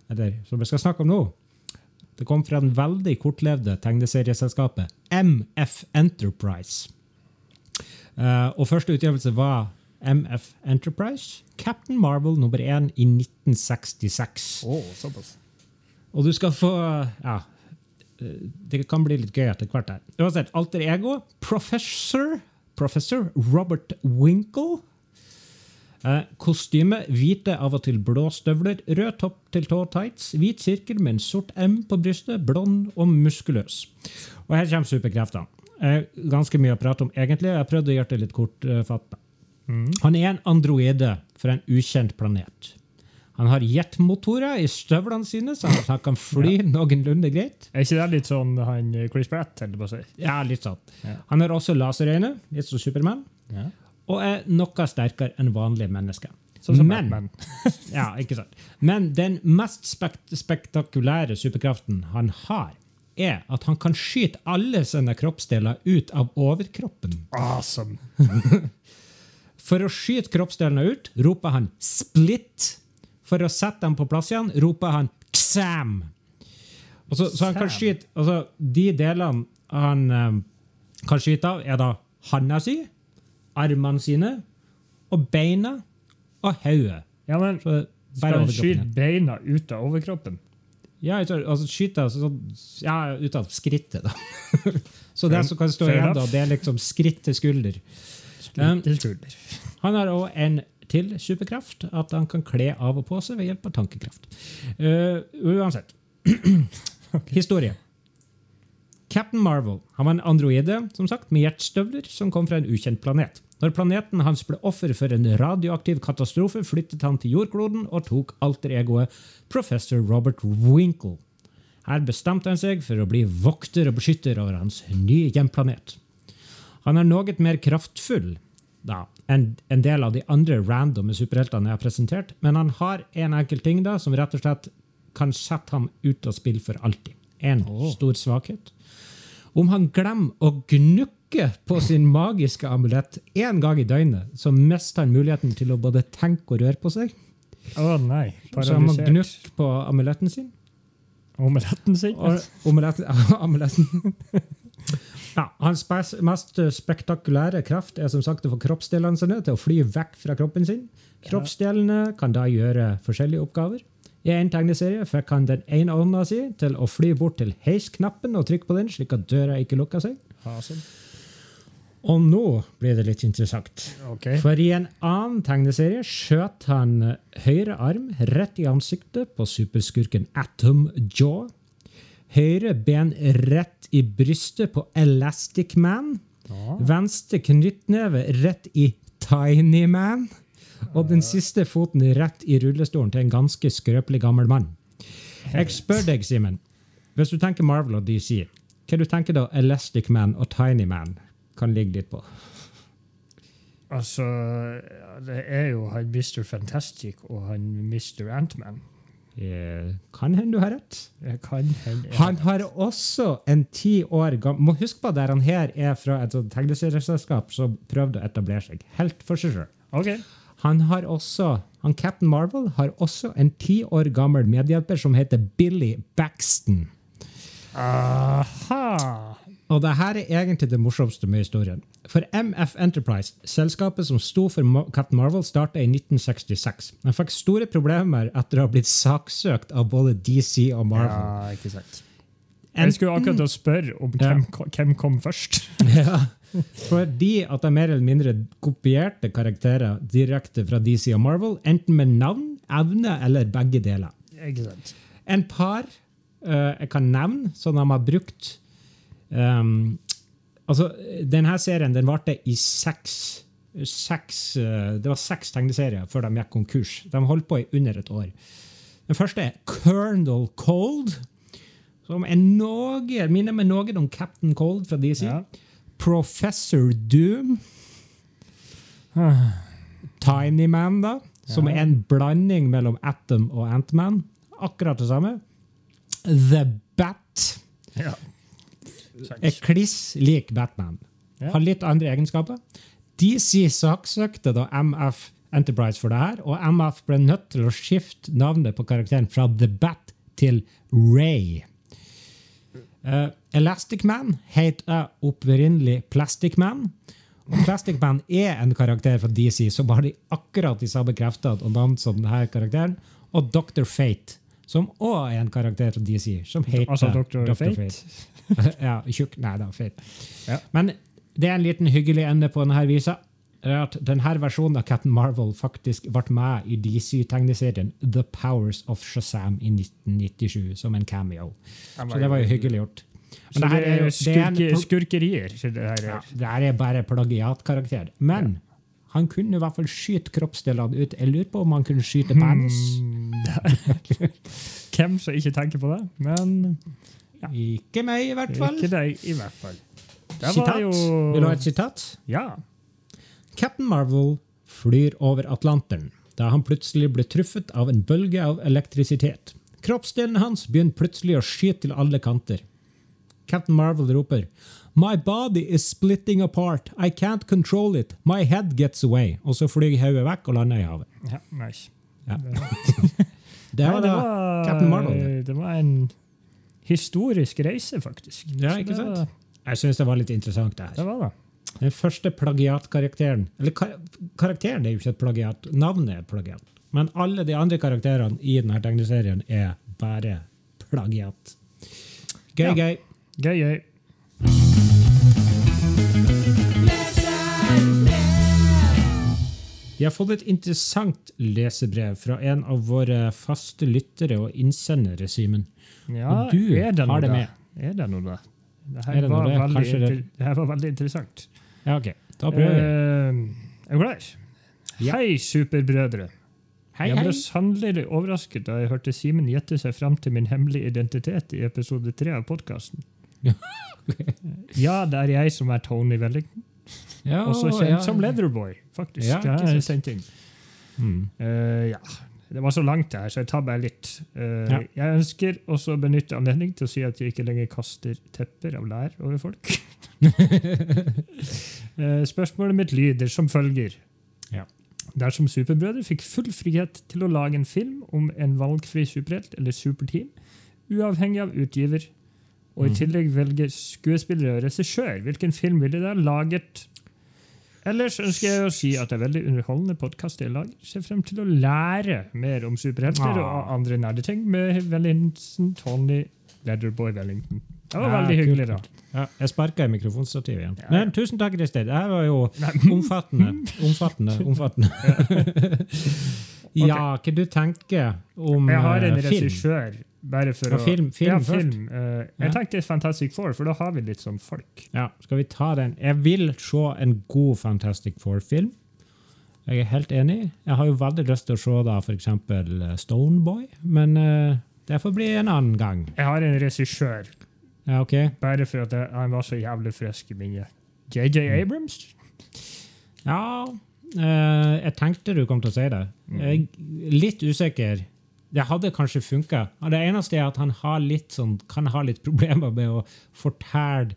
eller som vi skal snakke om nå, det kom fra den veldig kortlevde tegneserieselskapet MF Enterprise. Uh, og første utgivelse var MF Enterprise, Captain Marvel nummer én i 1966. Oh, såpass. Og du skal få Ja, eh, det kan bli litt gøy etter hvert her. Uansett, alter ego, professor, professor Robert Winkle. Eh, kostyme, hvite, av og til blå støvler, rød topp til tå tights, hvit sirkel med en sort M på brystet, blond og muskuløs. Og her kommer superkreftene. Eh, ganske mye å prate om, egentlig. Jeg prøvde å gjøre det litt kortfattet. Han er en androide fra en ukjent planet. Han har jetmotorer i støvlene sine, så han kan fly noenlunde greit. Er ikke det litt sånn han eh, Chris Pratt, holdt på å si? Ja, litt sånn. Ja. Han har også laserøyne, litt som Supermann, Ja. Og er noe sterkere enn vanlige mennesker. Sånn som Men- Ja, ikke sant. Men den mest spek spektakulære superkraften han har, er at han kan skyte alle sine kroppsdeler ut av overkroppen. Awesome. For å skyte kroppsdelene ut roper han 'split'. For å sette dem på plass igjen roper han 'ksam'. Så, så han kan skyte altså, De delene han um, kan skyte av, er da handa si, armene sine og beina og hodet. Ja, men Så skal han skyte beina ut av overkroppen? Ja, altså, skyte altså, sånn, ja, ut av skrittet, da. så det som kan stå igjen, da, det er liksom skritt til skulder. Skritt Til skulder. Han har òg en til superkraft, at han kan kle av og på seg ved hjelp av tankekraft. Uh, uansett. Historie. Captain Marvel han var en androide som sagt, med hjertstøvler som kom fra en ukjent planet. Når planeten hans ble offer for en radioaktiv katastrofe, flyttet han til jordkloden og tok alter-egoet Professor Robert Winkle. Her bestemte han seg for å bli vokter og beskytter over hans nye hjemplanet. Han er noe mer kraftfull da, enn en del av de andre randomme superheltene jeg har presentert, men han har en enkel ting da, som rett og slett kan sette ham ut av spill for alltid. En stor svakhet. Om han glemmer å gnukke på sin magiske amulett én gang i døgnet, så mister han muligheten til å både tenke og røre på seg. Å nei. Så han må gnukke på amuletten sin. Omeletten sin? Og omuletten, amuletten. Ja, hans mest spektakulære kraft er som sagt å få kroppsdelene sine til å fly vekk fra kroppen sin. Kroppsdelene kan da gjøre forskjellige oppgaver. I en tegneserie fikk han den ene ånda si til å fly bort til heisknappen og trykke på den, slik at døra ikke lukka seg. Awesome. Og nå blir det litt interessant. Okay. For i en annen tegneserie skjøt han høyre arm rett i ansiktet på superskurken Atom Jaw. Høyre ben rett i brystet på Elastic Man. Ja. Venstre knyttneve rett i Tiny Man. Og den siste foten rett i rullestolen til en ganske skrøpelig gammel mann. Jeg spør deg, Simen. Hvis du tenker Marvel og DC, hva du tenker da Elastic Man og Tiny Man kan ligge litt på? Altså, det er jo han Mr. Fantastic og han Mr. Antman. Eh, Kan hende du har rett. Kan hende Han har også en ti år gammel Må huske på at han her er fra et tegneserieselskap som prøvde å etablere seg helt for seg sjøl. Ok. Han har også, han Captain Marvel har også en ti år gammel medhjelper som heter Billy Baxton. Aha! Og det her er egentlig det morsomste med historien. For MF Enterprise, selskapet som sto for Captain Marvel, starta i 1966. Han fikk store problemer etter å ha blitt saksøkt av både DC og Marvel. Ja, ikke sant. Enten, Jeg skulle akkurat spørre om hvem, ja. hvem kom først. Ja, fordi at de mer eller mindre kopierte karakterer direkte fra DC og Marvel, enten med navn, evne eller begge deler. En par uh, jeg kan nevne som de har brukt um, Altså, denne serien den varte i seks, seks eh, Det var seks tegneserier før de gikk konkurs. De holdt på i under et år. Den første er Colonel Cold, som er noe, minner meg noe om Captain Cold fra DC. Ja. Professor Doom. Tiny Man, da. Som er en blanding mellom Atom og Antman. Akkurat det samme. The Bat Ja. er kliss lik Batman. Har litt andre egenskaper. DC saksøkte da MF Enterprise for det her, og MF ble nødt til å skifte navnet på karakteren fra The Bat til Ray. Uh, Elastic Man heter opprinnelig Plastic Man. Og Plastic Man er en karakter fra DC som har de akkurat de samme kreftene og navn som denne karakteren. Og Dr. Fate, som òg er en karakter fra DC, som heter Altså Dr. Fate? ja, tjukk Nei da, Fate. Ja. Men det er en liten hyggelig ende på denne visa. Er At denne versjonen av Captain Marvel faktisk ble med i DC-tegneserien The Powers of Shazam i 1997 som en cameo. Så det var jo hyggelig gjort. Så Men er jo- det er skurke, pl- skurkerier. så Det her ja, er. det her er bare plagiatkarakter. Men han kunne i hvert fall skyte kroppsdelene ut. Jeg lurer på om han kunne skyte penis. Hmm. Hvem som ikke tenker på det? Men Ikke meg, i hvert fall. ikke deg, i hvert fall. Det Sitat. jo Vil du ha et sitat? Ja. Captain Marvel flyr over Atlanteren da han plutselig ble truffet av en bølge av elektrisitet. Kroppsdelen hans begynner plutselig å skyte til alle kanter. Captain Marvel roper My body is splitting apart. I can't control it. My head gets away. Og så flyr hodet vekk og lander i havet. ja nice. Ja. Det, Det var Nei, da Captain Marvel. Det var en historisk reise, faktisk. Ja, ikke sant? Jeg syns det var litt interessant, det her. Det var det. Den første plagiatkarakteren Eller kar karakteren er jo ikke et plagiat, navnet er plagiat. Men alle de andre karakterene i denne tegneserien er bare plagiat. Gøy, Ja. gøy. Gøy, gøy. Vi har fått et interessant lesebrev fra en av våre faste lyttere og innsendere, Simen. Ja, Og du er det har det med. Er det noe da? Det her, Er var, veldig, det her var veldig interessant. Ja, ok. Da prøver vi. Eh, er du klar? Ja. Hei, superbrødre. Hei, jeg ble hei. sannelig overrasket da jeg hørte Simen gjette seg fram til min hemmelige identitet i episode tre av podkasten. Ja. ja, det er jeg som er Tony Wellington, Ja, også kjent ja. som Leatherboy. faktisk. Ja, det er sendt inn. Mm. Uh, ja. Det var så langt, det her, så jeg tar bare litt. Uh, Ja. Jeg ønsker også å benytte anledning til å si at jeg ikke lenger kaster tepper av lær over folk. Eh, Spørsmålet mitt lyder som følger. Ja. Dersom Superbrødre fikk full frihet til å lage en film om en valgfri superhelt eller superteam, uavhengig av utgiver, og i Mhm. tillegg velger skuespillere og regissør, hvilken film ville dere laget? Ellers ønsker jeg å si at det er veldig underholdende podkast jeg lager. Ser frem til å lære mer om superhelter Ah. og andre nerdeting med Wellington, Tony Leatherboy Wellington. Det var Ja, veldig hyggelig, da. Ja, jeg sparka i mikrofonstativet igjen. Ja. Men tusen takk, Christer. Det her var jo omfattende. Omfattende. omfattende. ja, hva du tenker om film? Jeg har en eh, regissør, bare for Ja, å film- film ja, film. Uh, jeg tenkte Fantastic Four, for da har vi litt sånn folk. Ja, skal vi ta den? Jeg vil se en god Fantastic Four-film. Jeg er helt enig. Jeg har jo veldig lyst til å se da for eksempel Stoneboy, men eh, det får bli en annen gang. Jeg har en regissør, Ja, ok? bare for at han var så jævlig frisk i minnet. JJ Mm. Abrams? Ja, eh, jeg tenkte du kom til å si det. Mm. Jeg er litt usikker. Det hadde kanskje funka. Det eneste er at han sånn, kan ha litt problemer med å fortelle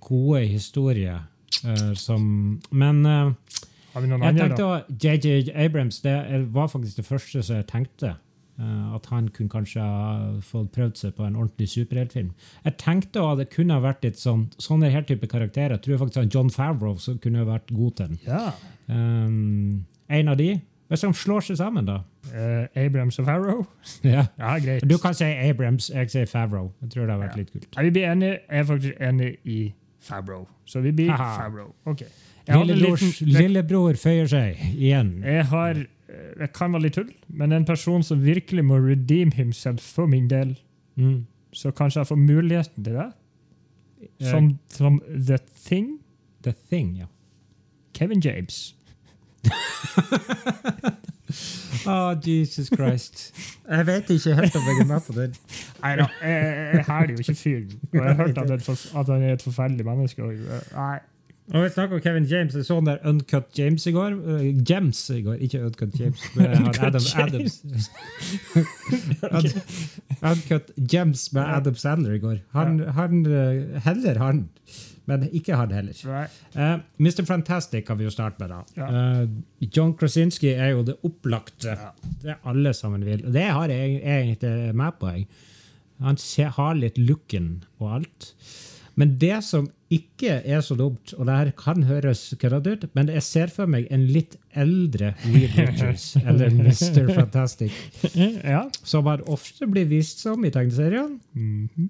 gode historier. eh, som, men eh, jeg tenkte da? JJ Abrams det var faktisk det første som jeg tenkte. Eh, at han kunne kanskje fått prøvd seg på en ordentlig superheltfilm. Jeg tenkte at det kunne vært litt sånn, sånne her type karakterer. Jeg tror faktisk John Favreau kunne vært god til den. Ja. Um, en av de. Hvis de slår seg sammen, da. Uh, Abrams og Farrow? Ja. Ja, greit. Du kan si Abrams, jeg sier Favreau. Jeg tror det har vært Ja. litt kult. Ja, vi blir enige. Jeg er faktisk enig i Favreau, Så vi blir Favreau. Okay. Lillebrors, liten- lillebror føyer seg igjen. jeg har Det kan være litt tull, men en person som virkelig må redeem himself for min del, Mm. så kanskje jeg får muligheten til det. Som, som The Thing. The Thing, ja. Kevin James. Oh, Jesus Christ. Jeg vet ikke helt om jeg er med på den. Nei da, jeg, jeg hæler jo ikke fyren. Og jeg har hørt at han er et forferdelig menneske. Og, eh, nei. Og vi snakker om Kevin James. Jeg så den der Uncut James i går. Uh, Gems i går, ikke Uncut James. Uncut Adam, James. Uncut James med Adam Sandler i går. Han, han uh, heller han, men ikke han heller. Right. Uh, Mr. Fantastic kan vi jo starte med. da. Ja. Uh, John Krasinski er jo det opplagte. Ja. Det alle sammen vil. Og det har jeg egentlig med på. jeg. Han har litt looken og alt. Men det som ikke er så dumt, og det her kan høres køddete ut, men jeg ser for meg en litt eldre Reed Richards, eller Mr. Fantastic, Ja. som han ofte blir vist som i tegneseriene. Mhm.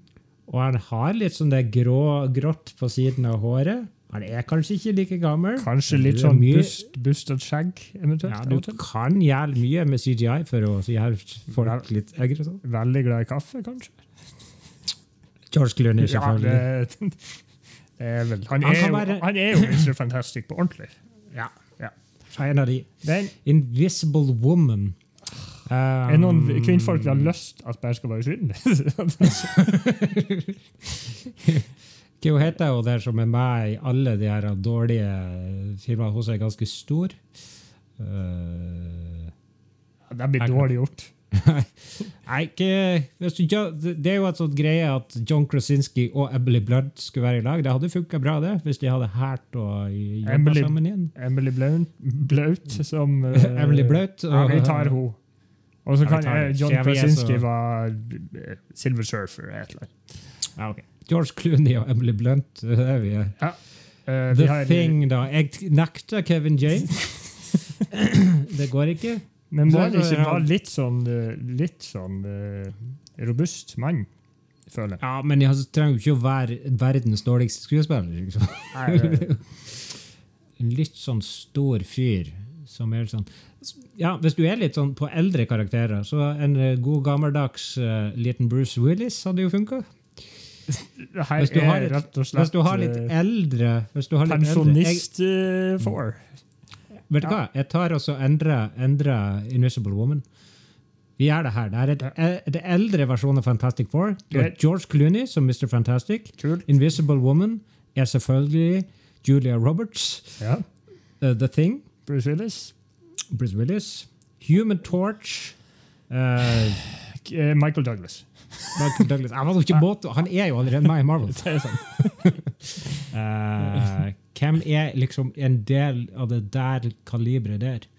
Og han har litt sånn det grå, grått på siden av håret. Han er kanskje ikke like gammel. Kanskje litt sånn bust, bustet skjegg, eventuelt. Ja, du kan gjøre mye med CGI for å gjøre folk litt aggressive. Veldig glad i kaffe, kanskje. George Clooney, Ja, det, det er vel Han, Han er, jo, være- han er jo Mr. Fantastic på ordentlig. Ja. Ja. En av de. Den Invisible Woman. Um, er noen kvinnfolk vi har lyst at bare skal være usynlige. Hva heter hun der som er med i alle de her dårlige firmaene? Hun er ganske stor. Uh, det blir dårlig gjort. Nei, ikke Det er jo et sånt greie at John Krasinski og Emily Blunt skulle være i lag. Det hadde funka bra, det, hvis de hadde hært å jobba sammen igjen. Emily Blunt, Blaut som uh, Emily Blaut Ja, og- vi tar henne. Og så kan John Krasinski være eh, Silver Surfer. et eller annet. Ja, okay. George Clooney og Emily Blunt. Det er vi. Eh, vi The Thing, da. Jeg nekter Kevin James. det går ikke. Men må det han ikke være litt sånn, eh, litt sånn eh, robust mann, føler jeg. Ja, men jeg trenger jo ikke å være verdens dårligste skuespiller. Liksom. Nei, En litt sånn stor fyr som er sånn Ja, hvis du er litt sånn på eldre karakterer, så en eh, god gammeldags uh, liten Bruce Willis hadde jo funka. her Hvis du har er litt- rett og slett Hvis du har litt eldre hvis du har litt eldre, jeg, pensjonist eh, for. Vet du hva? Jeg tar også endrer endrer Invisible Woman. Vi gjør det her. Det er et, et, det eldre versjon av Fantastic Four. George Clooney som Mr. Fantastic. Kult. Invisible Woman er selvfølgelig Julia Roberts. Ja. Uh, The Thing. Bruce Willis. Bruce Willis. Human Torch. Uh, Michael Douglas. Michael Douglas. Han, var ikke han er jo allerede med i Marvel. Det er sant. Uh, hvem er liksom en del av det der kaliberet der?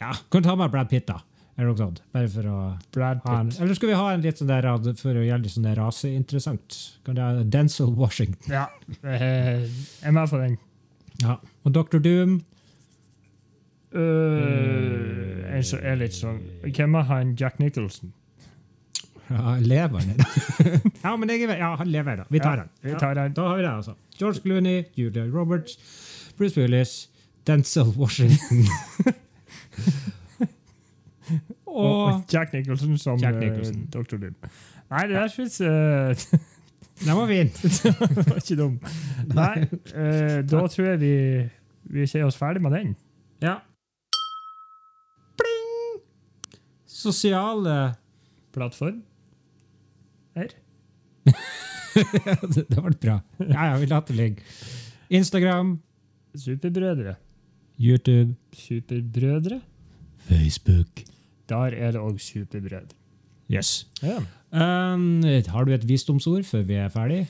Ja, kan ta med Brad Pitt, da. Eller noe sånt. Bare for å Brad ha en, eller skal vi ha en litt sånn der for å gjøre det sånn raseinteressant? Kan det ha Denzel Washington. Ja, jeg er med for den. Ja. Og Dr. Doom. Uh, en som er litt sånn Hvem er han Jack Nicholson? Ja, lever han? ja, men jeg, ja, han lever, da. Vi tar Ja, vi tar han. Da har vi det, altså. George Clooney, Julia Roberts, Bruce Willis, Denzel Washington. Og, og Jack Nicholson som Jack Nicholson. Uh, Dr. Doom. Nei, det der syns uh, Den var fin! Det var ikke dum. Nei, uh, da tror jeg vi, vi ser oss ferdig med den. Ja. Pling! Sosiale Plattform. Det ble bra. Ja, ja, vi lar det ligge. Instagram, Superbrødre. YouTube, Superbrødre. Facebook. Der er det òg superbrødre. Yes. Ja. Um, har du et visdomsord før vi er ferdig?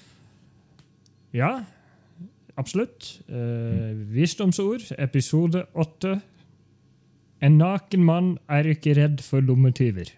ja, absolutt. Uh, visdomsord, episode åtte. En naken mann er ikke redd for lommetyver.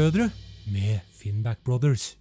Superbrødre med Finnback Brothers.